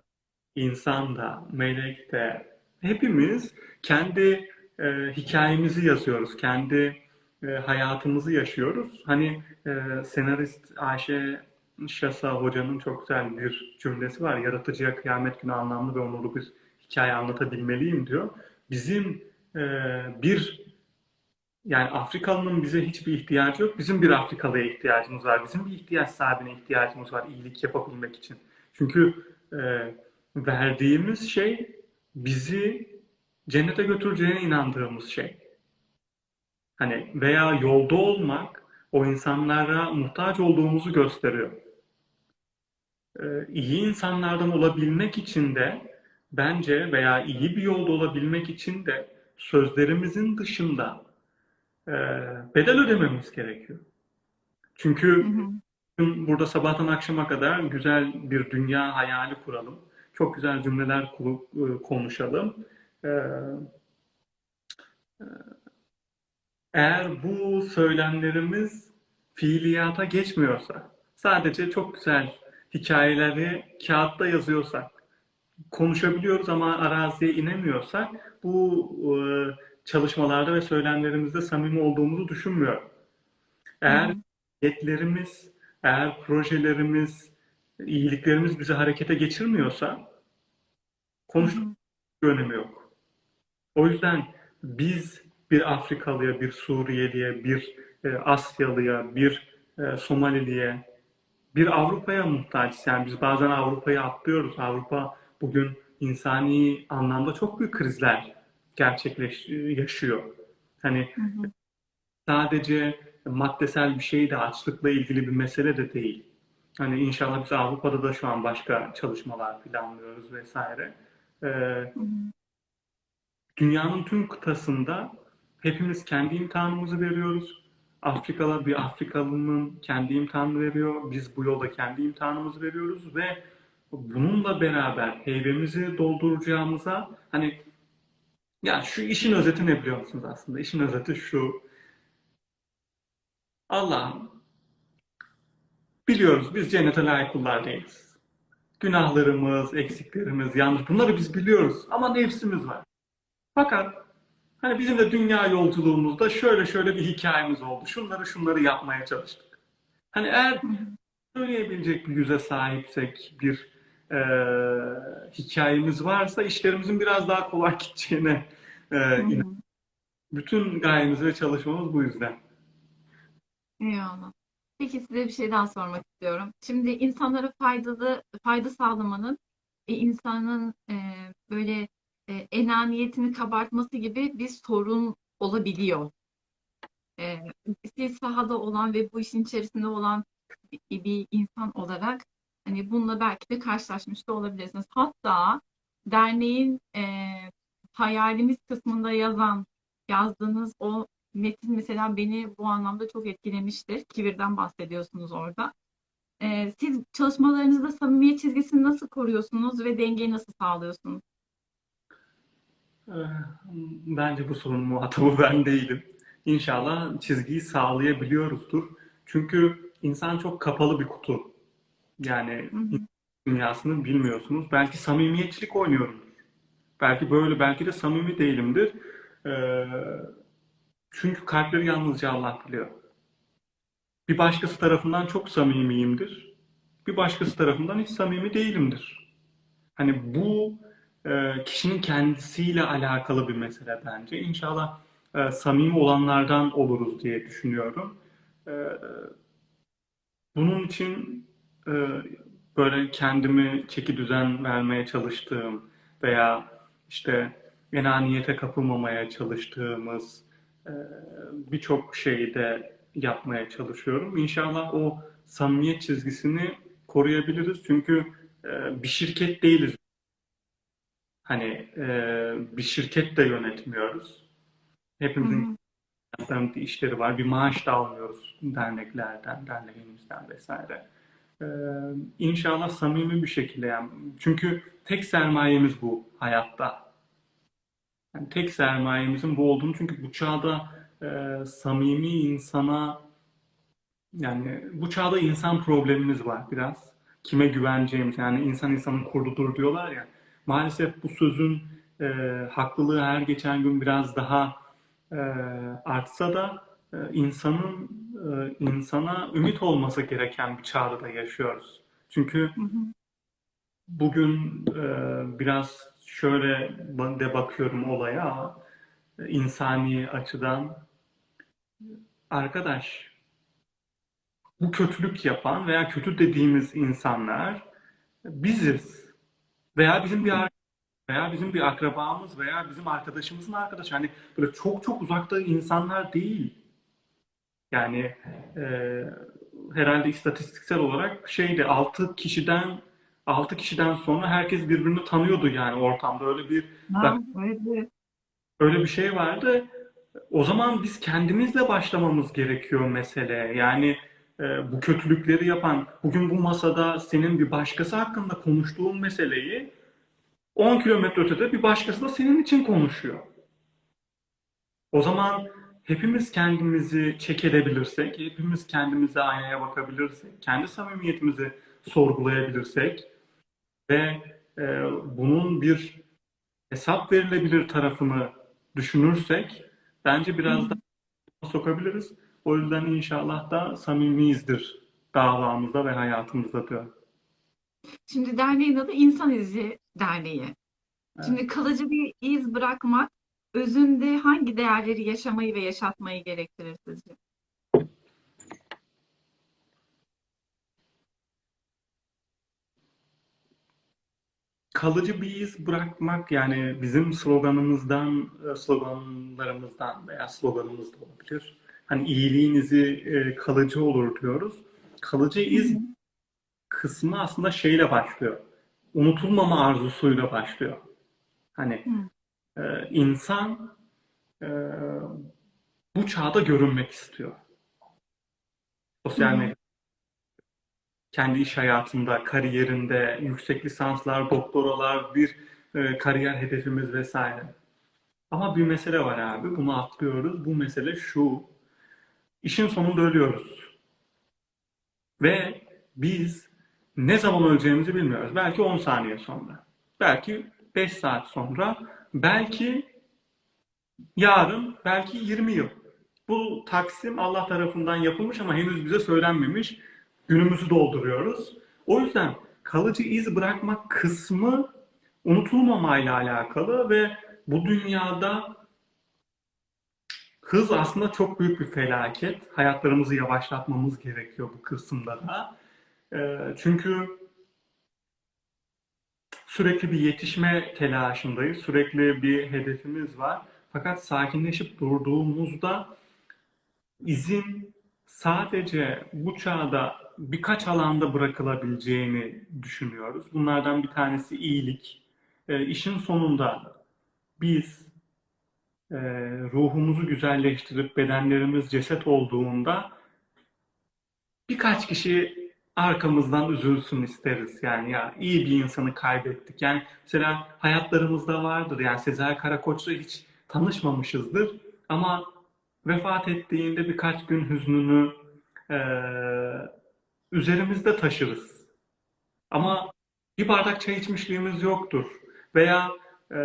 insan da, melek de, hepimiz kendi e, hikayemizi yazıyoruz. Kendi e, hayatımızı yaşıyoruz. Hani e, senarist Ayşe Şasa Hoca'nın çok güzel bir cümlesi var. Yaratıcıya kıyamet günü anlamlı ve onurlu bir hikaye anlatabilmeliyim diyor. Bizim e, bir yani Afrikalı'nın bize hiçbir ihtiyacı yok. Bizim bir Afrikalı'ya ihtiyacımız var. Bizim bir ihtiyaç sahibine ihtiyacımız var iyilik yapabilmek için. Çünkü e, verdiğimiz şey bizi cennete götüreceğine inandığımız şey. Hani veya yolda olmak o insanlara muhtaç olduğumuzu gösteriyor. E, iyi insanlardan olabilmek için de bence veya iyi bir yolda olabilmek için de sözlerimizin dışında e, bedel ödememiz gerekiyor. Çünkü hı. burada sabahtan akşama kadar güzel bir dünya hayali kuralım. Çok güzel cümleler e, konuşalım. E, Eğer bu söylemlerimiz fiiliyata geçmiyorsa, sadece çok güzel hikayeleri kağıtta yazıyorsak, konuşabiliyoruz ama araziye inemiyorsak, bu e, çalışmalarda ve söylemlerimizde samimi olduğumuzu düşünmüyorum. Eğer niyetlerimiz, eğer projelerimiz, iyiliklerimiz bizi harekete geçirmiyorsa, konuşmanın bir önemi yok. O yüzden biz bir Afrikalıya, bir Suriyeliye, bir e, Asyalıya, bir e, Somaliliye, bir Avrupa'ya muhtaçız. Yani biz bazen Avrupa'yı atlıyoruz. Avrupa bugün insani anlamda çok büyük krizler gerçekleş yaşıyor. Hani Hı hı. sadece maddesel bir şey de açlıkla ilgili bir mesele de değil. Hani inşallah biz Avrupa'da da şu an başka çalışmalar planlıyoruz vesaire. Hı. Dünyanın tüm kıtasında hepimiz kendi imtihanımızı veriyoruz. Afrikalı bir Afrikalının kendi imtihanını veriyor. Biz bu yolda kendi imtihanımızı veriyoruz ve bununla beraber heybemizi dolduracağımıza hani ya şu işin özeti ne biliyor musunuz aslında? İşin özeti şu. Allah'ım biliyoruz biz cennete layık kullar değiliz. Günahlarımız, eksiklerimiz, yanlış bunları biz biliyoruz ama nefsimiz var. Fakat hani bizim de dünya yolculuğumuzda şöyle şöyle bir hikayemiz oldu. Şunları şunları yapmaya çalıştık. Hani eğer söyleyebilecek bir yüze sahipsek, bir eee, hikayemiz varsa işlerimizin biraz daha kolay gideceğine Hı inanıyorum. Bütün gayemiz ve çalışmamız bu yüzden. Eyvallah. Peki size bir şey daha sormak istiyorum. Şimdi insanlara faydalı fayda sağlamanın e, insanın e, böyle e, enaniyetini kabartması gibi bir sorun olabiliyor. E, siz sahada olan ve bu işin içerisinde olan bir, bir insan olarak hani bununla belki de karşılaşmış da olabilirsiniz. Hatta derneğin e, hayalimiz kısmında yazan yazdığınız o metin mesela beni bu anlamda çok etkilemiştir. Kibirden bahsediyorsunuz orada. E, siz çalışmalarınızda samimiyet çizgisini nasıl koruyorsunuz ve dengeyi nasıl sağlıyorsunuz? Ee, Bence bu sorunun muhatabı ben değilim. İnşallah çizgiyi sağlayabiliyoruzdur. Çünkü insan çok kapalı bir kutu. Yani Hı hı, dünyasını bilmiyorsunuz. Belki samimiyetçilik oynuyorumdur. Belki böyle, belki de samimi değilimdir. Ee, çünkü kalpleri yalnızca Allah biliyor. Bir başkası tarafından çok samimiyimdir. Bir başkası tarafından hiç samimi değilimdir. Hani bu e, kişinin kendisiyle alakalı bir mesele bence. İnşallah e, samimi olanlardan oluruz diye düşünüyorum. E, bunun için böyle kendimi çeki düzen vermeye çalıştığım veya işte enaniyete kapılmamaya çalıştığımız birçok şeyi de yapmaya çalışıyorum. İnşallah o samimiyet çizgisini koruyabiliriz. Çünkü e, bir şirket değiliz. Hani e, bir şirket de yönetmiyoruz. Hepimizin yaptığımız işleri var. Bir maaş da almıyoruz derneklerden, derneğimizden vesaire. Ee, inşallah samimi bir şekilde yani. Çünkü tek sermayemiz bu hayatta. Yani tek sermayemizin bu olduğunu çünkü bu çağda e, samimi insana yani bu çağda insan problemimiz var biraz. Kime güveneceğimiz yani insan insanın kurdudur diyorlar ya. Maalesef bu sözün e, haklılığı her geçen gün biraz daha e, artsa da e, insanın e, insana ümit olması gereken bir çağda da yaşıyoruz. Çünkü bugün e, biraz şöyle de bakıyorum olaya insani açıdan arkadaş bu kötülük yapan veya kötü dediğimiz insanlar biziz veya bizim bir veya bizim bir akrabamız veya bizim arkadaşımızın arkadaşı. Hani böyle çok çok uzakta insanlar değil. Yani e, herhalde istatistiksel olarak şeyde 6 kişiden 6 kişiden sonra herkes birbirini tanıyordu yani ortamda öyle bir Ha, öyle bir şey vardı. O zaman biz kendimizle başlamamız gerekiyor meseleye. Yani e, bu kötülükleri yapan, bugün bu masada senin bir başkası hakkında konuştuğun meseleyi 10 kilometre ötede bir başkası da senin için konuşuyor. O zaman hepimiz kendimizi check edebilirsek, hepimiz kendimize aynaya bakabilirsek, kendi samimiyetimizi sorgulayabilirsek ve e, bunun bir hesap verilebilir tarafını düşünürsek bence biraz daha sokabiliriz. O yüzden inşallah da samimiyizdir davamızda ve hayatımızda diyorum. Şimdi derneğin adı İnsan İzi Derneği. Evet. Şimdi kalıcı bir iz bırakmak özünde hangi değerleri yaşamayı ve yaşatmayı gerektirir sizce? Kalıcı bir iz bırakmak yani bizim sloganımızdan, e, sloganlarımızdan veya sloganımız da olabilir. Hani iyiliğin izi e, kalıcı olur diyoruz. Kalıcı iz kısmı aslında şeyle başlıyor. Unutulmama arzusuyla başlıyor. Hani e, insan e, bu çağda görünmek istiyor. Sosyal medya, kendi iş hayatında, kariyerinde, yüksek lisanslar, doktoralar, bir e, kariyer hedefimiz vesaire. Ama bir mesele var abi, bunu atlıyoruz. Bu mesele şu, işin sonunda ölüyoruz. Ve biz ne zaman öleceğimizi bilmiyoruz. Belki 10 saniye sonra, belki 5 saat sonra, belki yarın, belki 20 yıl. Bu taksim Allah tarafından yapılmış ama henüz bize söylenmemiş. Günümüzü dolduruyoruz. O yüzden kalıcı iz bırakmak kısmı unutulmamayla alakalı ve bu dünyada hız aslında çok büyük bir felaket. Hayatlarımızı yavaşlatmamız gerekiyor bu kısımda da. E, çünkü sürekli bir yetişme telaşındayız. Sürekli bir hedefimiz var. Fakat sakinleşip durduğumuzda izin sadece bu çağda birkaç alanda bırakılabileceğini düşünüyoruz. Bunlardan bir tanesi iyilik. E, işin sonunda biz e, ruhumuzu güzelleştirip bedenlerimiz ceset olduğunda birkaç kişi arkamızdan üzülsün isteriz. Yani ya iyi bir insanı kaybettik. Yani mesela hayatlarımızda vardır. Yani Sezer Karakoç'la hiç tanışmamışızdır. Ama vefat ettiğinde birkaç gün hüznünü e, üzerimizde taşırız. Ama bir bardak çay içmişliğimiz yoktur. Veya e,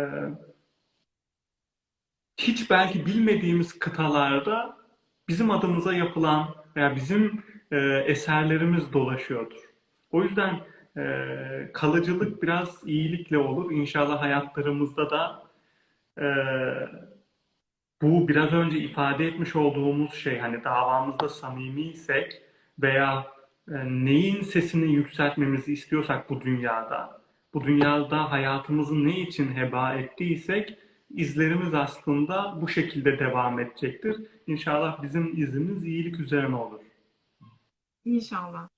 hiç belki bilmediğimiz kıtalarda bizim adımıza yapılan veya bizim e, eserlerimiz dolaşıyordur. O yüzden e, kalıcılık biraz iyilikle olur. İnşallah hayatlarımızda da e, bu biraz önce ifade etmiş olduğumuz şey hani davamızda samimiysek veya neyin sesini yükseltmemizi istiyorsak bu dünyada, bu dünyada hayatımızı ne için heba ettiysek izlerimiz aslında bu şekilde devam edecektir. İnşallah bizim izimiz iyilik üzerine olur. İnşallah.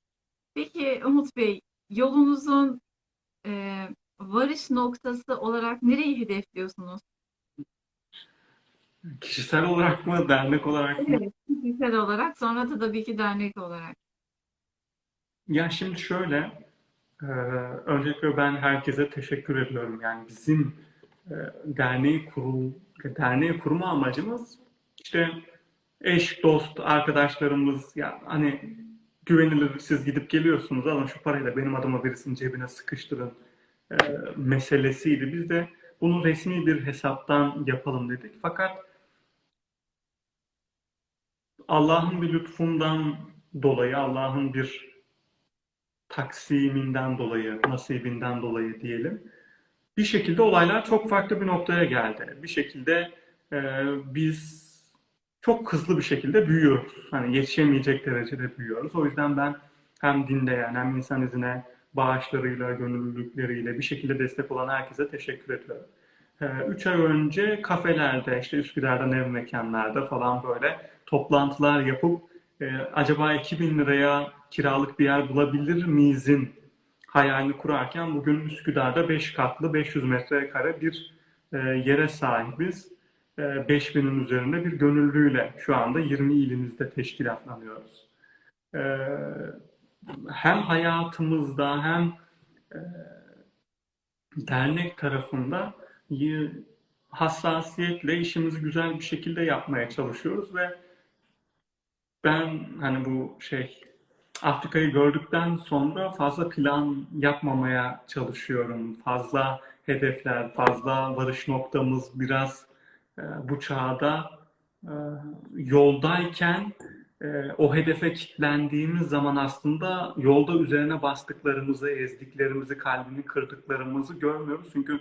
Peki Umut Bey, yolunuzun e, varış noktası olarak nereyi hedefliyorsunuz? Kişisel olarak mı, dernek olarak mı? Evet, kişisel olarak, sonra da tabii ki dernek olarak. Ya şimdi şöyle, e, öncelikle ben herkese teşekkür ediyorum. Yani bizim e, derneği kurul, derneği kurma amacımız işte eş, dost, arkadaşlarımız ya hani güvenilir siz gidip geliyorsunuz alın şu parayla benim adıma birisinin cebine sıkıştırın e, meselesiydi. Biz de bunu resmi bir hesaptan yapalım dedik. Fakat Allah'ın bir lütfundan dolayı, Allah'ın bir taksiminden dolayı, nasibinden dolayı diyelim. Bir şekilde olaylar çok farklı bir noktaya geldi. Bir şekilde e, biz çok hızlı bir şekilde büyüyoruz. Hani yetişemeyecek derecede büyüyoruz. O yüzden ben hem dinleyen hem insan izine bağışlarıyla, gönüllülükleriyle bir şekilde destek olan herkese teşekkür ediyorum. Ee, Üç ay önce kafelerde, işte Üsküdar'da ev mekanlarda falan böyle toplantılar yapıp e, acaba 2000 liraya kiralık bir yer bulabilir miyizin hayalini kurarken bugün Üsküdar'da 5 katlı 500 metrekare bir e, yere sahibiz. E, 5000'in üzerinde bir gönüllüyle şu anda 20 ilimizde teşkilatlanıyoruz. E, hem hayatımızda hem e, dernek tarafında hassasiyetle işimizi güzel bir şekilde yapmaya çalışıyoruz ve ben hani bu şey Afrika'yı gördükten sonra fazla plan yapmamaya çalışıyorum. Fazla hedefler, fazla varış noktamız biraz e, bu çağda e, yoldayken e, o hedefe kilitlendiğimiz zaman aslında yolda üzerine bastıklarımızı, ezdiklerimizi, kalbini kırdıklarımızı görmüyoruz. Çünkü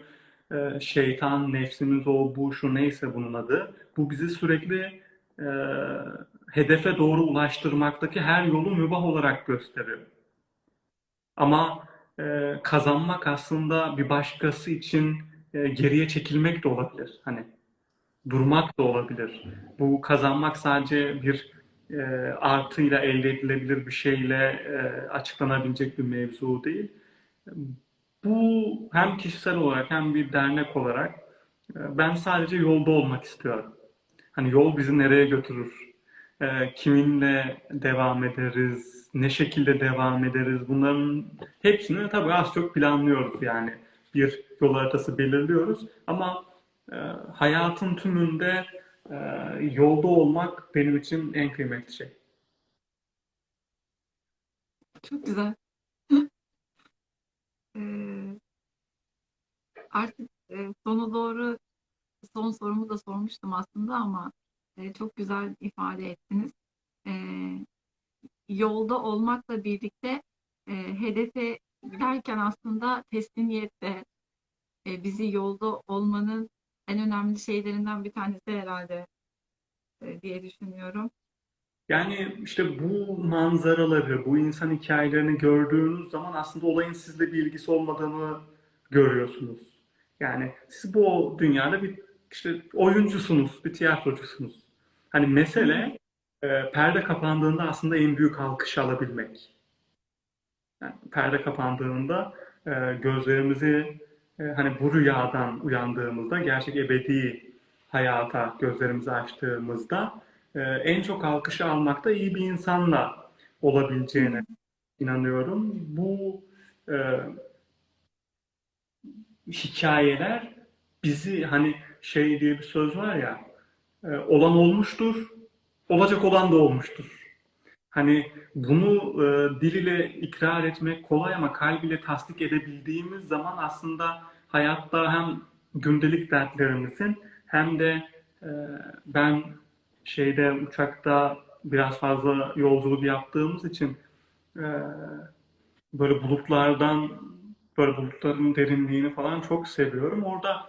e, şeytan, nefsimiz, o, bu, şu neyse bunun adı. Bu bizi sürekli e, hedefe doğru ulaştırmaktaki her yolu mübah olarak gösteriyor. Ama e, kazanmak aslında bir başkası için e, geriye çekilmek de olabilir. Hani durmak da olabilir. Bu kazanmak sadece bir e, artıyla elde edilebilir bir şeyle e, açıklanabilecek bir mevzu değil. Bu hem kişisel olarak hem bir dernek olarak e, ben sadece yolda olmak istiyorum. Hani yol bizi nereye götürür? E, kiminle devam ederiz? Ne şekilde devam ederiz? Bunların hepsini tabii az çok planlıyoruz yani. Bir yol haritası belirliyoruz ama e, hayatın tümünde e, yolda olmak benim için en kıymetli şey. Çok güzel. Ee, artık e, sona doğru son sorumu da sormuştum aslında ama e, çok güzel ifade ettiniz. E, yolda olmakla birlikte e, hedefe giderken aslında teslimiyet de e, bizi yolda olmanın en önemli şeylerinden bir tanesi herhalde. e, diye düşünüyorum. Yani işte bu manzaraları, bu insan hikayelerini gördüğünüz zaman aslında olayın sizle bir ilgisi olmadığını görüyorsunuz. Yani siz bu dünyada bir işte oyuncusunuz, bir tiyatrocusunuz. Hani mesele e, perde kapandığında aslında en büyük alkışı alabilmek. Yani perde kapandığında e, gözlerimizi e, hani bu rüyadan uyandığımızda gerçek ebedi hayata gözlerimizi açtığımızda e, en çok alkışı almakta iyi bir insanla olabileceğine inanıyorum. Bu e, hikayeler bizi hani şey diye bir söz var ya olan olmuştur, olacak olan da olmuştur. Hani bunu e, dil ile ikrar etmek kolay ama kalb ile tasdik edebildiğimiz zaman aslında hayatta hem gündelik dertlerimizin hem de e, ben şeyde uçakta biraz fazla yolculuk yaptığımız için e, böyle bulutlardan böyle bulutların derinliğini falan çok seviyorum. Orada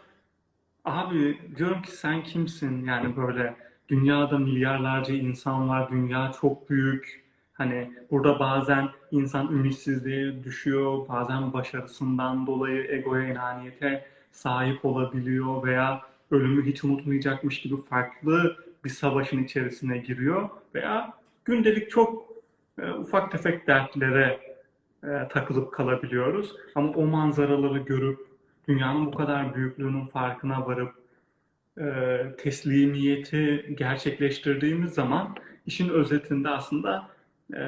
abi diyorum ki sen kimsin? Yani böyle dünyada milyarlarca insan var. Dünya çok büyük. Hani burada bazen insan ümitsizliğe düşüyor. Bazen başarısından dolayı egoya, inaniyete sahip olabiliyor veya ölümü hiç unutmayacakmış gibi farklı bir savaşın içerisine giriyor veya gündelik çok e, ufak tefek dertlere e, takılıp kalabiliyoruz. Ama o manzaraları görüp dünyanın bu kadar büyüklüğünün farkına varıp e, teslimiyeti gerçekleştirdiğimiz zaman işin özetinde aslında e,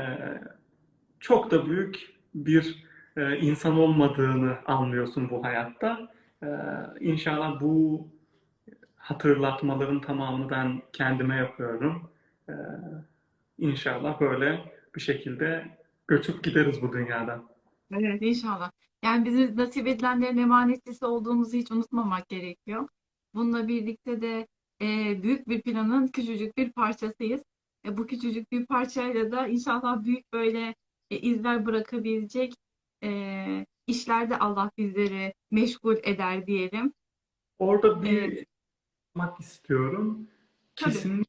çok da büyük bir e, insan olmadığını anlıyorsun bu hayatta. E, İnşallah bu hatırlatmaların tamamını ben kendime yapıyorum. E, İnşallah böyle bir şekilde göçüp gideriz bu dünyadan. Evet, inşallah. Yani bizi nasip edilenlerin emanetçisi olduğumuzu hiç unutmamak gerekiyor. Bununla birlikte de e, büyük bir planın küçücük bir parçasıyız. E, bu küçücük bir parçayla da inşallah büyük böyle e, izler bırakabilecek e, işlerde Allah bizleri meşgul eder diyelim. Orada bir yapmak istiyorum. tabii, Kesin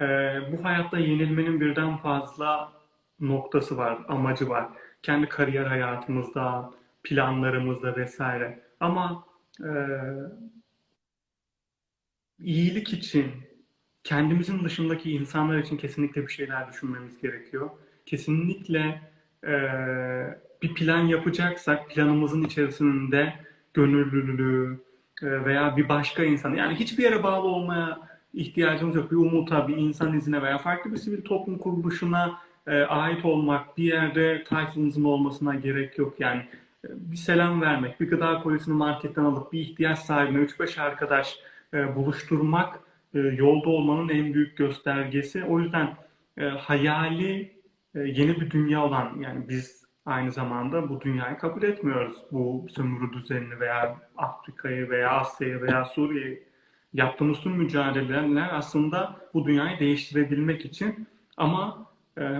e, bu hayatta yenilmenin birden fazla noktası var, amacı var. Kendi kariyer hayatımızda, planlarımızda vesaire. Ama e, iyilik için, kendimizin dışındaki insanlar için kesinlikle bir şeyler düşünmemiz gerekiyor. Kesinlikle e, bir plan yapacaksak planımızın içerisinde gönüllülüğü e, veya bir başka insan, yani hiçbir yere bağlı olmaya ihtiyacımız yok. Bir umuta, bir insan izine veya farklı bir sivil toplum kuruluşuna e, ait olmak, bir yerde title'ımızın olmasına gerek yok. Yani bir selam vermek, bir gıda kolisini marketten alıp bir ihtiyaç sahibine 3-5 arkadaş e, buluşturmak e, yolda olmanın en büyük göstergesi. O yüzden e, hayali yeni bir dünya olan yani biz aynı zamanda bu dünyayı kabul etmiyoruz. Bu sömürü düzenini veya Afrika'yı veya Asya'yı veya Suriye'yi yaptığımız tüm mücadeleler aslında bu dünyayı değiştirebilmek için ama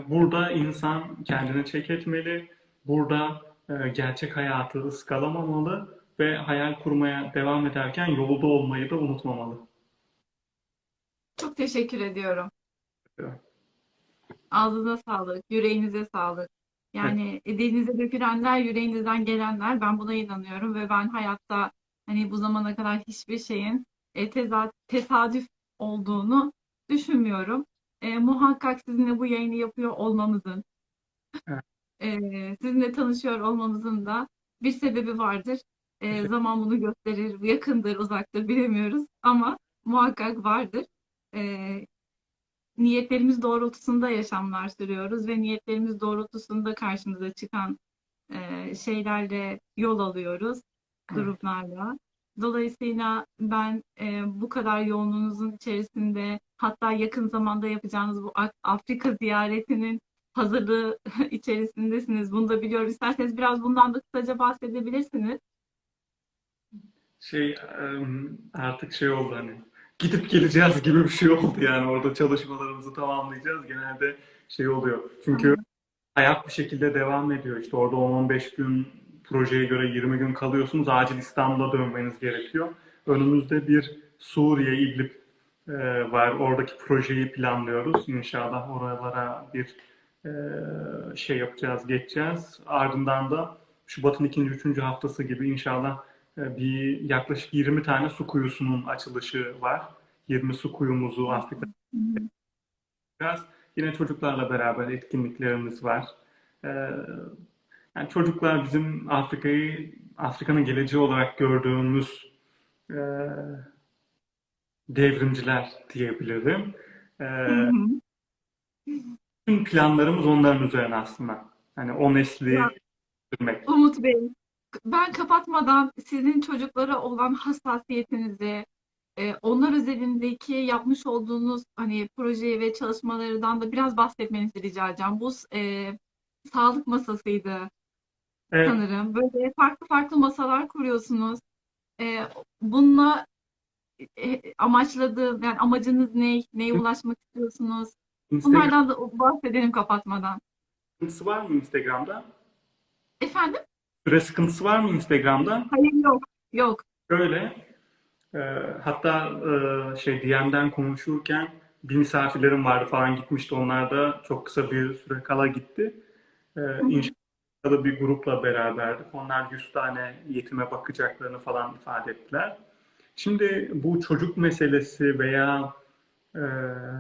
burada insan kendine çek etmeli, burada gerçek hayatı ıskalamamalı ve hayal kurmaya devam ederken yolda olmayı da unutmamalı. çok teşekkür ediyorum. Evet. Ağzınıza sağlık, yüreğinize sağlık. Yani dilinize dökülenler, yüreğinizden gelenler ben buna inanıyorum ve ben hayatta hani bu zamana kadar hiçbir şeyin e, teza- tesadüf olduğunu düşünmüyorum. E, muhakkak sizinle bu yayını yapıyor olmamızın, Evet. E, sizinle tanışıyor olmamızın da bir sebebi vardır. E, zaman bunu gösterir, yakındır, uzaktır bilemiyoruz ama muhakkak vardır. E, niyetlerimiz doğrultusunda yaşamlar sürüyoruz ve niyetlerimiz doğrultusunda karşımıza çıkan e, şeylerle yol alıyoruz, durumlarla. Dolayısıyla ben e, bu kadar yoğunluğunuzun içerisinde hatta yakın zamanda yapacağınız bu Af- Afrika ziyaretinin hazırlığı içerisindesiniz. Bunu da biliyorum. İsterseniz biraz bundan da kısaca bahsedebilirsiniz. Şey artık şey oldu hani gidip geleceğiz gibi bir şey oldu yani orada çalışmalarımızı tamamlayacağız. Genelde şey oluyor. Çünkü Tamam. hayat bir şekilde devam ediyor. İşte orada 10-15 gün projeye göre 20 gün kalıyorsunuz. Acil İstanbul'a dönmeniz gerekiyor. Önümüzde bir Suriye, İdlib e, var. Oradaki projeyi planlıyoruz. İnşallah oralara bir e, şey yapacağız, geçeceğiz. Ardından da Şubat'ın ikinci, üçüncü haftası gibi inşallah e, bir yaklaşık 20 tane su kuyusunun açılışı var. 20 su kuyumuzu Afrika'da biraz yine çocuklarla beraber etkinliklerimiz var. E, yani çocuklar bizim Afrika'yı, Afrika'nın geleceği olarak gördüğümüz e, devrimciler diyebilirim. E, hı. Tüm planlarımız onların üzerine aslında. Hani o nesli sürmek. Umut Bey, ben kapatmadan sizin çocuklara olan hassasiyetinizi, e, onlar özelindeki yapmış olduğunuz hani proje ve çalışmalardan da biraz bahsetmenizi rica edeceğim. Bu e, sağlık masasıydı Evet, sanırım. Böyle farklı farklı masalar kuruyorsunuz. E, bununla e, amaçladığım, yani amacınız ne? Neye ulaşmak istiyorsunuz? Instagram Bunlardan da bahsedelim kapatmadan. sıkıntısı var mı Instagram'da? Efendim? Süre sıkıntısı var mı Instagram'da? Hayır yok. Yok. Şöyle, e, hatta e, şey DM'den konuşurken bir misafirlerim vardı falan gitmişti. Onlar da çok kısa bir süre kala gitti. E. İnşallah bir grupla beraberdik. Onlar 100 tane yetime bakacaklarını falan ifade ettiler. Şimdi bu çocuk meselesi veya e,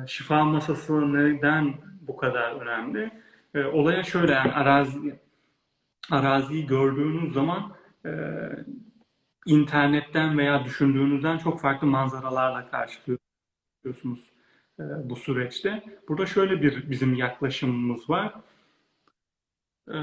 şifa masası neden bu kadar önemli? E, olaya şöyle yani arazi araziyi gördüğünüz zaman e, internetten veya düşündüğünüzden çok farklı manzaralarla karşılıyorsunuz e, bu süreçte. Burada şöyle bir bizim yaklaşımımız var. E,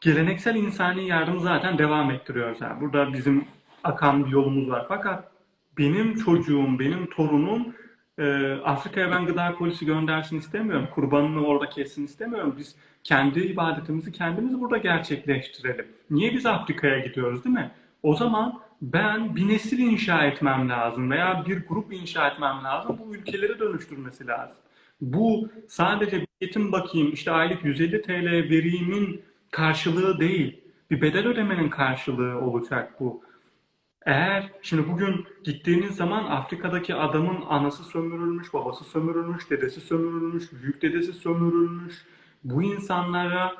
geleneksel insani yardımı zaten devam ettiriyoruz. Yani burada bizim akan bir yolumuz var. Fakat benim çocuğum, benim torunum e, Afrika'ya ben gıda polisi göndersin istemiyorum. Kurbanını orada kessin istemiyorum. Biz kendi ibadetimizi kendimiz burada gerçekleştirelim. Niye biz Afrika'ya gidiyoruz değil mi? O zaman ben bir nesil inşa etmem lazım veya bir grup inşa etmem lazım. Bu ülkeleri dönüştürmesi lazım. Bu sadece yetim bakayım işte aylık 150 TL verimin karşılığı değil. Bir bedel ödemenin karşılığı olacak bu. Eğer şimdi bugün gittiğiniz zaman Afrika'daki adamın anası sömürülmüş, babası sömürülmüş, dedesi sömürülmüş, büyük dedesi sömürülmüş. Bu insanlara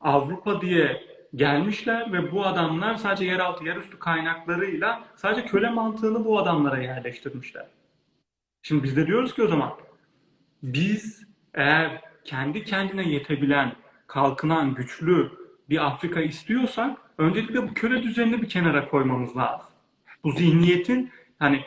Avrupa diye gelmişler ve bu adamlar sadece yeraltı, yerüstü kaynaklarıyla sadece köle mantığını bu adamlara yerleştirmişler. Şimdi biz de diyoruz ki o zaman biz eğer kendi kendine yetebilen, kalkınan, güçlü bir Afrika istiyorsak öncelikle bu köle düzenini bir kenara koymamız lazım. Bu zihniyetin hani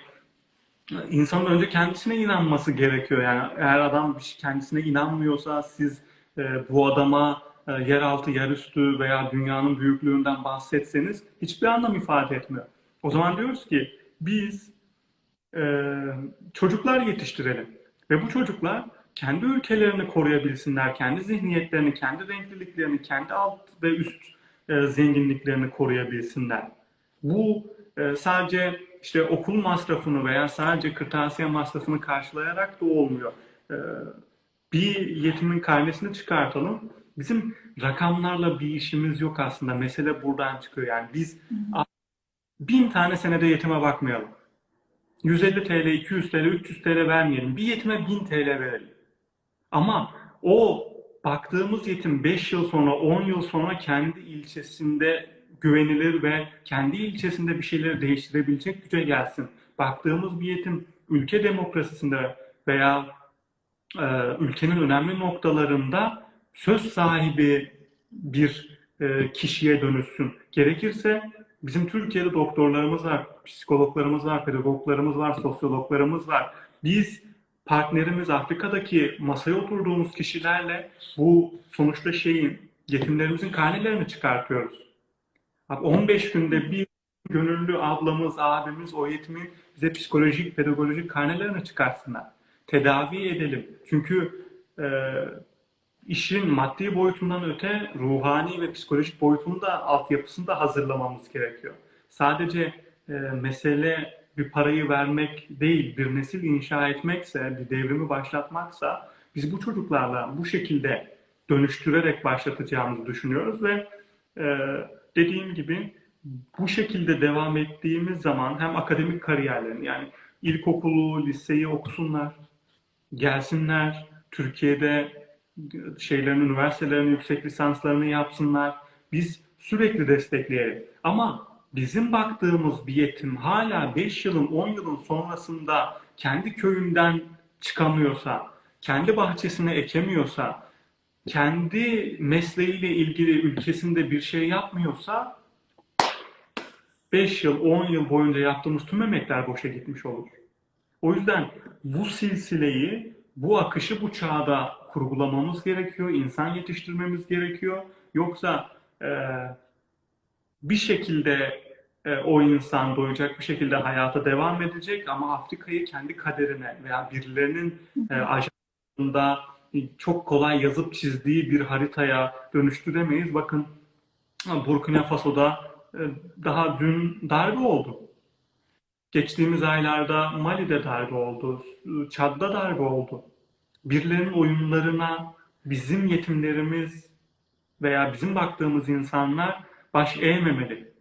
insanın önce kendisine inanması gerekiyor. Yani eğer adam kendisine inanmıyorsa siz e, bu adama e, yeraltı, yerüstü veya dünyanın büyüklüğünden bahsetseniz hiçbir anlam ifade etmiyor. O zaman diyoruz ki biz e, çocuklar yetiştirelim. Ve bu çocuklar kendi ülkelerini koruyabilsinler, kendi zihniyetlerini, kendi renkliliklerini, kendi alt ve üst e, zenginliklerini koruyabilsinler. Bu e, sadece işte okul masrafını veya sadece kırtasiye masrafını karşılayarak da olmuyor. E, bir yetimin karnesini çıkartalım. Bizim rakamlarla bir işimiz yok aslında. Mesele buradan çıkıyor. Yani biz bin tane senede yetime bakmayalım. 150 TL, 200 TL, 300 TL vermeyelim. Bir yetime 1000 TL verelim. Ama o baktığımız yetim 5 yıl sonra, 10 yıl sonra kendi ilçesinde güvenilir ve kendi ilçesinde bir şeyleri değiştirebilecek güce gelsin. Baktığımız bir yetim ülke demokrasisinde veya e, ülkenin önemli noktalarında söz sahibi bir e, kişiye dönüşsün. Gerekirse bizim Türkiye'de doktorlarımız var, psikologlarımız var, pedagoglarımız var, sosyologlarımız var. Biz partnerimiz Afrika'daki masaya oturduğumuz kişilerle bu sonuçta şeyin yetimlerimizin karnelerini çıkartıyoruz. Abi 15 günde bir gönüllü ablamız, abimiz o yetimin bize psikolojik, pedagojik karnelerini çıkarsınlar. Tedavi edelim. Çünkü e, işin maddi boyutundan öte ruhani ve psikolojik boyutunu da altyapısını da hazırlamamız gerekiyor. Sadece e, mesele bir parayı vermek değil, bir nesil inşa etmekse, bir devrimi başlatmaksa biz bu çocuklarla bu şekilde dönüştürerek başlatacağımızı düşünüyoruz ve e, dediğim gibi bu şekilde devam ettiğimiz zaman hem akademik kariyerlerin yani ilkokulu, liseyi okusunlar. Gelsinler. Türkiye'de şeylerin, üniversitelerin yüksek lisanslarını yapsınlar. Biz sürekli destekleyelim. Ama bizim baktığımız bir yetim hala 5 yılın, 10 yılın sonrasında kendi köyünden çıkamıyorsa, kendi bahçesine ekemiyorsa, kendi mesleğiyle ilgili ülkesinde bir şey yapmıyorsa 5 yıl, 10 yıl boyunca yaptığımız tüm emekler boşa gitmiş olur. O yüzden bu silsileyi, bu akışı bu çağda kurgulamamız gerekiyor, insan yetiştirmemiz gerekiyor. Yoksa e, bir şekilde e, o insan doyacak, bir şekilde hayata devam edecek ama Afrika'yı kendi kaderine veya birilerinin e, ajandasında çok kolay yazıp çizdiği bir haritaya dönüştüremeyiz. Bakın Burkina Faso'da e, daha dün darbe oldu. Geçtiğimiz aylarda Mali'de darbe oldu, Çad'da darbe oldu. Birilerinin oyunlarına bizim yetimlerimiz veya bizim baktığımız insanlar baş eğmemeli.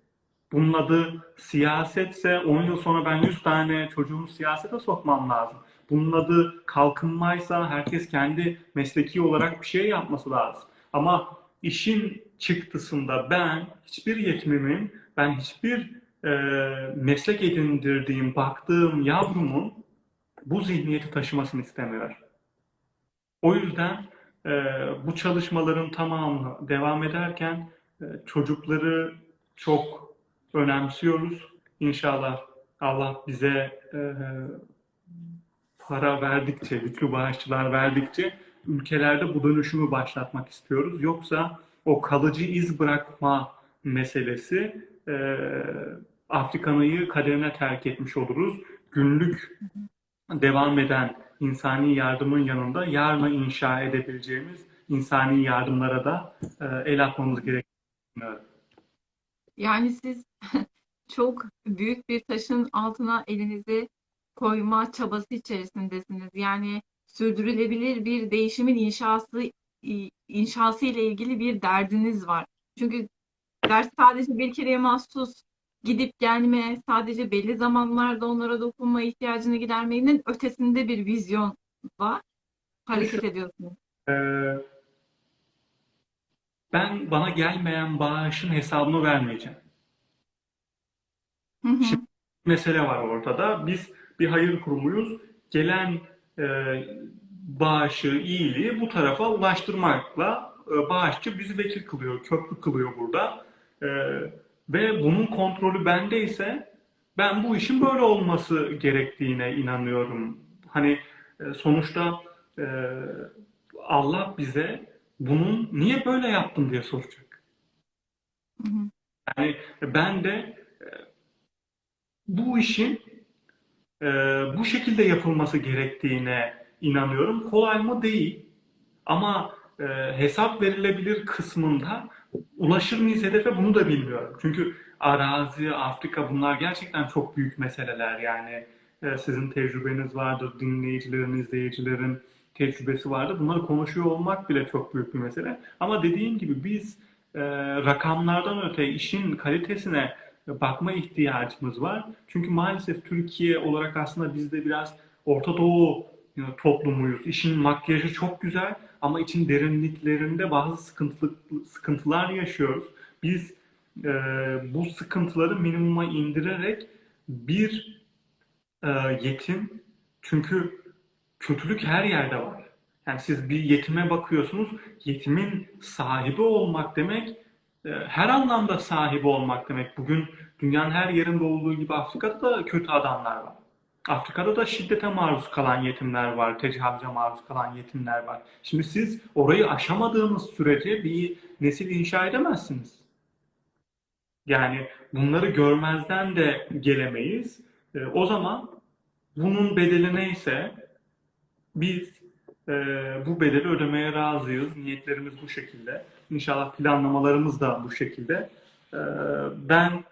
Bunun adı siyasetse 10 yıl sonra ben 100 tane çocuğumu siyasete sokmam lazım. Bunun adı kalkınmaysa herkes kendi mesleki olarak bir şey yapması lazım. Ama işin çıktısında ben hiçbir yetimimin, ben hiçbir e, meslek edindirdiğim, baktığım yavrumun bu zihniyeti taşımasını istemiyorum. O yüzden e, bu çalışmaların tamamı devam ederken e, çocukları çok önemsiyoruz. İnşallah Allah bize e, para verdikçe, güçlü bağışçılar verdikçe ülkelerde bu dönüşümü başlatmak istiyoruz. Yoksa o kalıcı iz bırakma meselesi e, Afrika'yı kaderine terk etmiş oluruz. Günlük devam eden insani yardımın yanında yarına inşa edebileceğimiz insani yardımlara da e, el atmamız düşünüyorum. Yani siz çok büyük bir taşın altına elinizi koyma çabası içerisindesiniz. Yani sürdürülebilir bir değişimin inşası inşası ile ilgili bir derdiniz var. Çünkü ders sadece bir kereye mahsus gidip gelme, sadece belli zamanlarda onlara dokunma ihtiyacını gidermenin ötesinde bir vizyon var. Hareket ediyorsunuz. Ee, ben bana gelmeyen bağışın hesabını vermeyeceğim. Hı hı. Şimdi mesele var ortada. Biz bir hayır kurumuyuz. Gelen e, bağışı, iyiliği bu tarafa ulaştırmakla e, bağışçı bizi vekil kılıyor, köprü kılıyor burada. E, ve bunun kontrolü bende ise ben bu işin böyle olması gerektiğine inanıyorum. Hani e, sonuçta e, Allah bize bunun niye böyle yaptın diye soracak. Hı hı. Yani ben de e, bu işin e, bu şekilde yapılması gerektiğine inanıyorum. Kolay mı? Değil. Ama e, hesap verilebilir kısmında ulaşır mıyız hedefe bunu da bilmiyorum. Çünkü arazi, Afrika bunlar gerçekten çok büyük meseleler. Yani e, sizin tecrübeniz vardır, dinleyicilerin, izleyicilerin tecrübesi vardır. Bunları konuşuyor olmak bile çok büyük bir mesele. Ama dediğim gibi biz e, rakamlardan öte işin kalitesine bakma ihtiyacımız var. Çünkü maalesef Türkiye olarak aslında biz de biraz Orta Doğu toplumuyuz. İşin makyajı çok güzel ama için derinliklerinde bazı sıkıntılı, sıkıntılar yaşıyoruz. Biz e, bu sıkıntıları minimuma indirerek bir e, yetim çünkü kötülük her yerde var. Yani siz bir yetime bakıyorsunuz, yetimin sahibi olmak demek e, her anlamda sahibi olmak demek. Bugün dünyanın her yerinde olduğu gibi Afrika'da da kötü adamlar var. Afrika'da da şiddete maruz kalan yetimler var, tecavüze maruz kalan yetimler var. Şimdi siz orayı aşamadığınız sürece bir nesil inşa edemezsiniz. Yani bunları görmezden de gelemeyiz. E, o zaman bunun bedeli neyse biz e, bu bedeli ödemeye razıyız. Niyetlerimiz bu şekilde. İnşallah planlamalarımız da bu şekilde. E, ben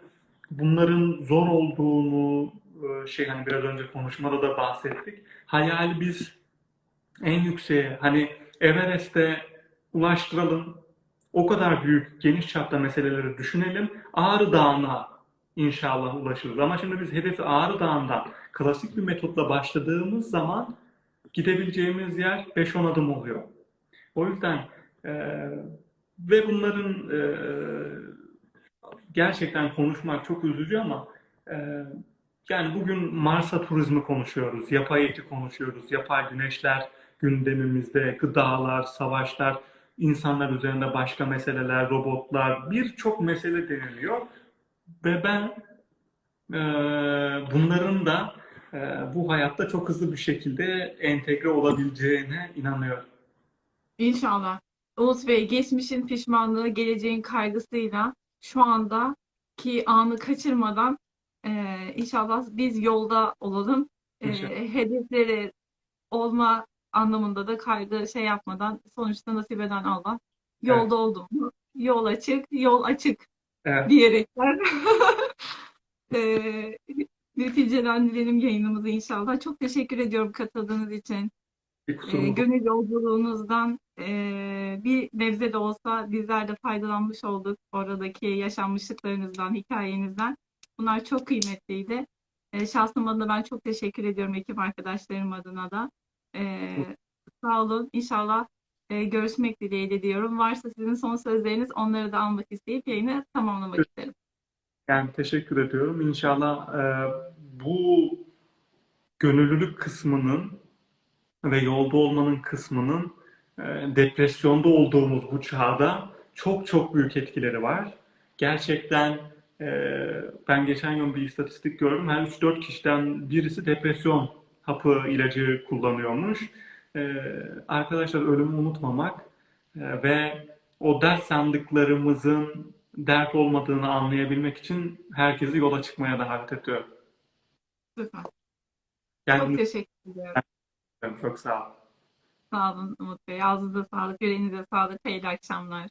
bunların zor olduğunu e, şey hani biraz önce konuşmada da bahsettik. Hayal biz en yükseğe hani Everest'e ulaştıralım. O kadar büyük, geniş çapta meseleleri düşünelim. Ağrı Dağı'na inşallah ulaşırız. Ama şimdi biz hedefi Ağrı Dağı'ndan klasik bir metotla başladığımız zaman gidebileceğimiz yer 5-10 adım oluyor. O yüzden e, ve bunların e, gerçekten konuşmak çok üzücü ama e, yani bugün Mars'a turizmi konuşuyoruz, yapay eti konuşuyoruz, yapay güneşler gündemimizde, gıdalar, savaşlar, insanlar üzerinde başka meseleler, robotlar, birçok mesele deniliyor. Ve ben e, bunların da e, bu hayatta çok hızlı bir şekilde entegre olabileceğine inanıyorum. İnşallah. Umut Bey, geçmişin pişmanlığı, geleceğin kaygısıyla şu andaki anı kaçırmadan eee, inşallah biz yolda olalım. İnşallah. hedefleri olma anlamında da kaygı şey yapmadan sonuçta nasip eden Allah. Yolda oldum mu? Yol açık, yol açık Evet, diyerekten eee neticelendirelim yayınımızı inşallah. Çok teşekkür ediyorum katıldığınız için. E, gönül yolculuğunuzdan e, bir nebze de olsa bizler de faydalanmış olduk. Oradaki yaşanmışlıklarınızdan, hikayenizden. Bunlar çok kıymetliydi. E, şahsım adına ben çok teşekkür ediyorum ekip arkadaşlarım adına da. E, sağ olun. İnşallah e, görüşmek dileğiyle diyorum. Varsa sizin son sözleriniz onları da almak isteyip yayını tamamlamak isterim. Yani teşekkür ediyorum. İnşallah e, bu gönüllülük kısmının ve yolda olmanın kısmının depresyonda olduğumuz bu çağda çok çok büyük etkileri var. Gerçekten e, ben geçen gün bir istatistik gördüm. Her 3-4 kişiden birisi depresyon hapı ilacı kullanıyormuş. E, arkadaşlar ölümü unutmamak e, ve o dert sandıklarımızın dert olmadığını anlayabilmek için herkesi yola çıkmaya davet ediyorum. Süper. Çok Kendinize teşekkür ediyorum. çok sağ olun. Sağ olun Umut Bey. Ağzınıza sağlık, yüreğinize sağlık. Hayırlı akşamlar.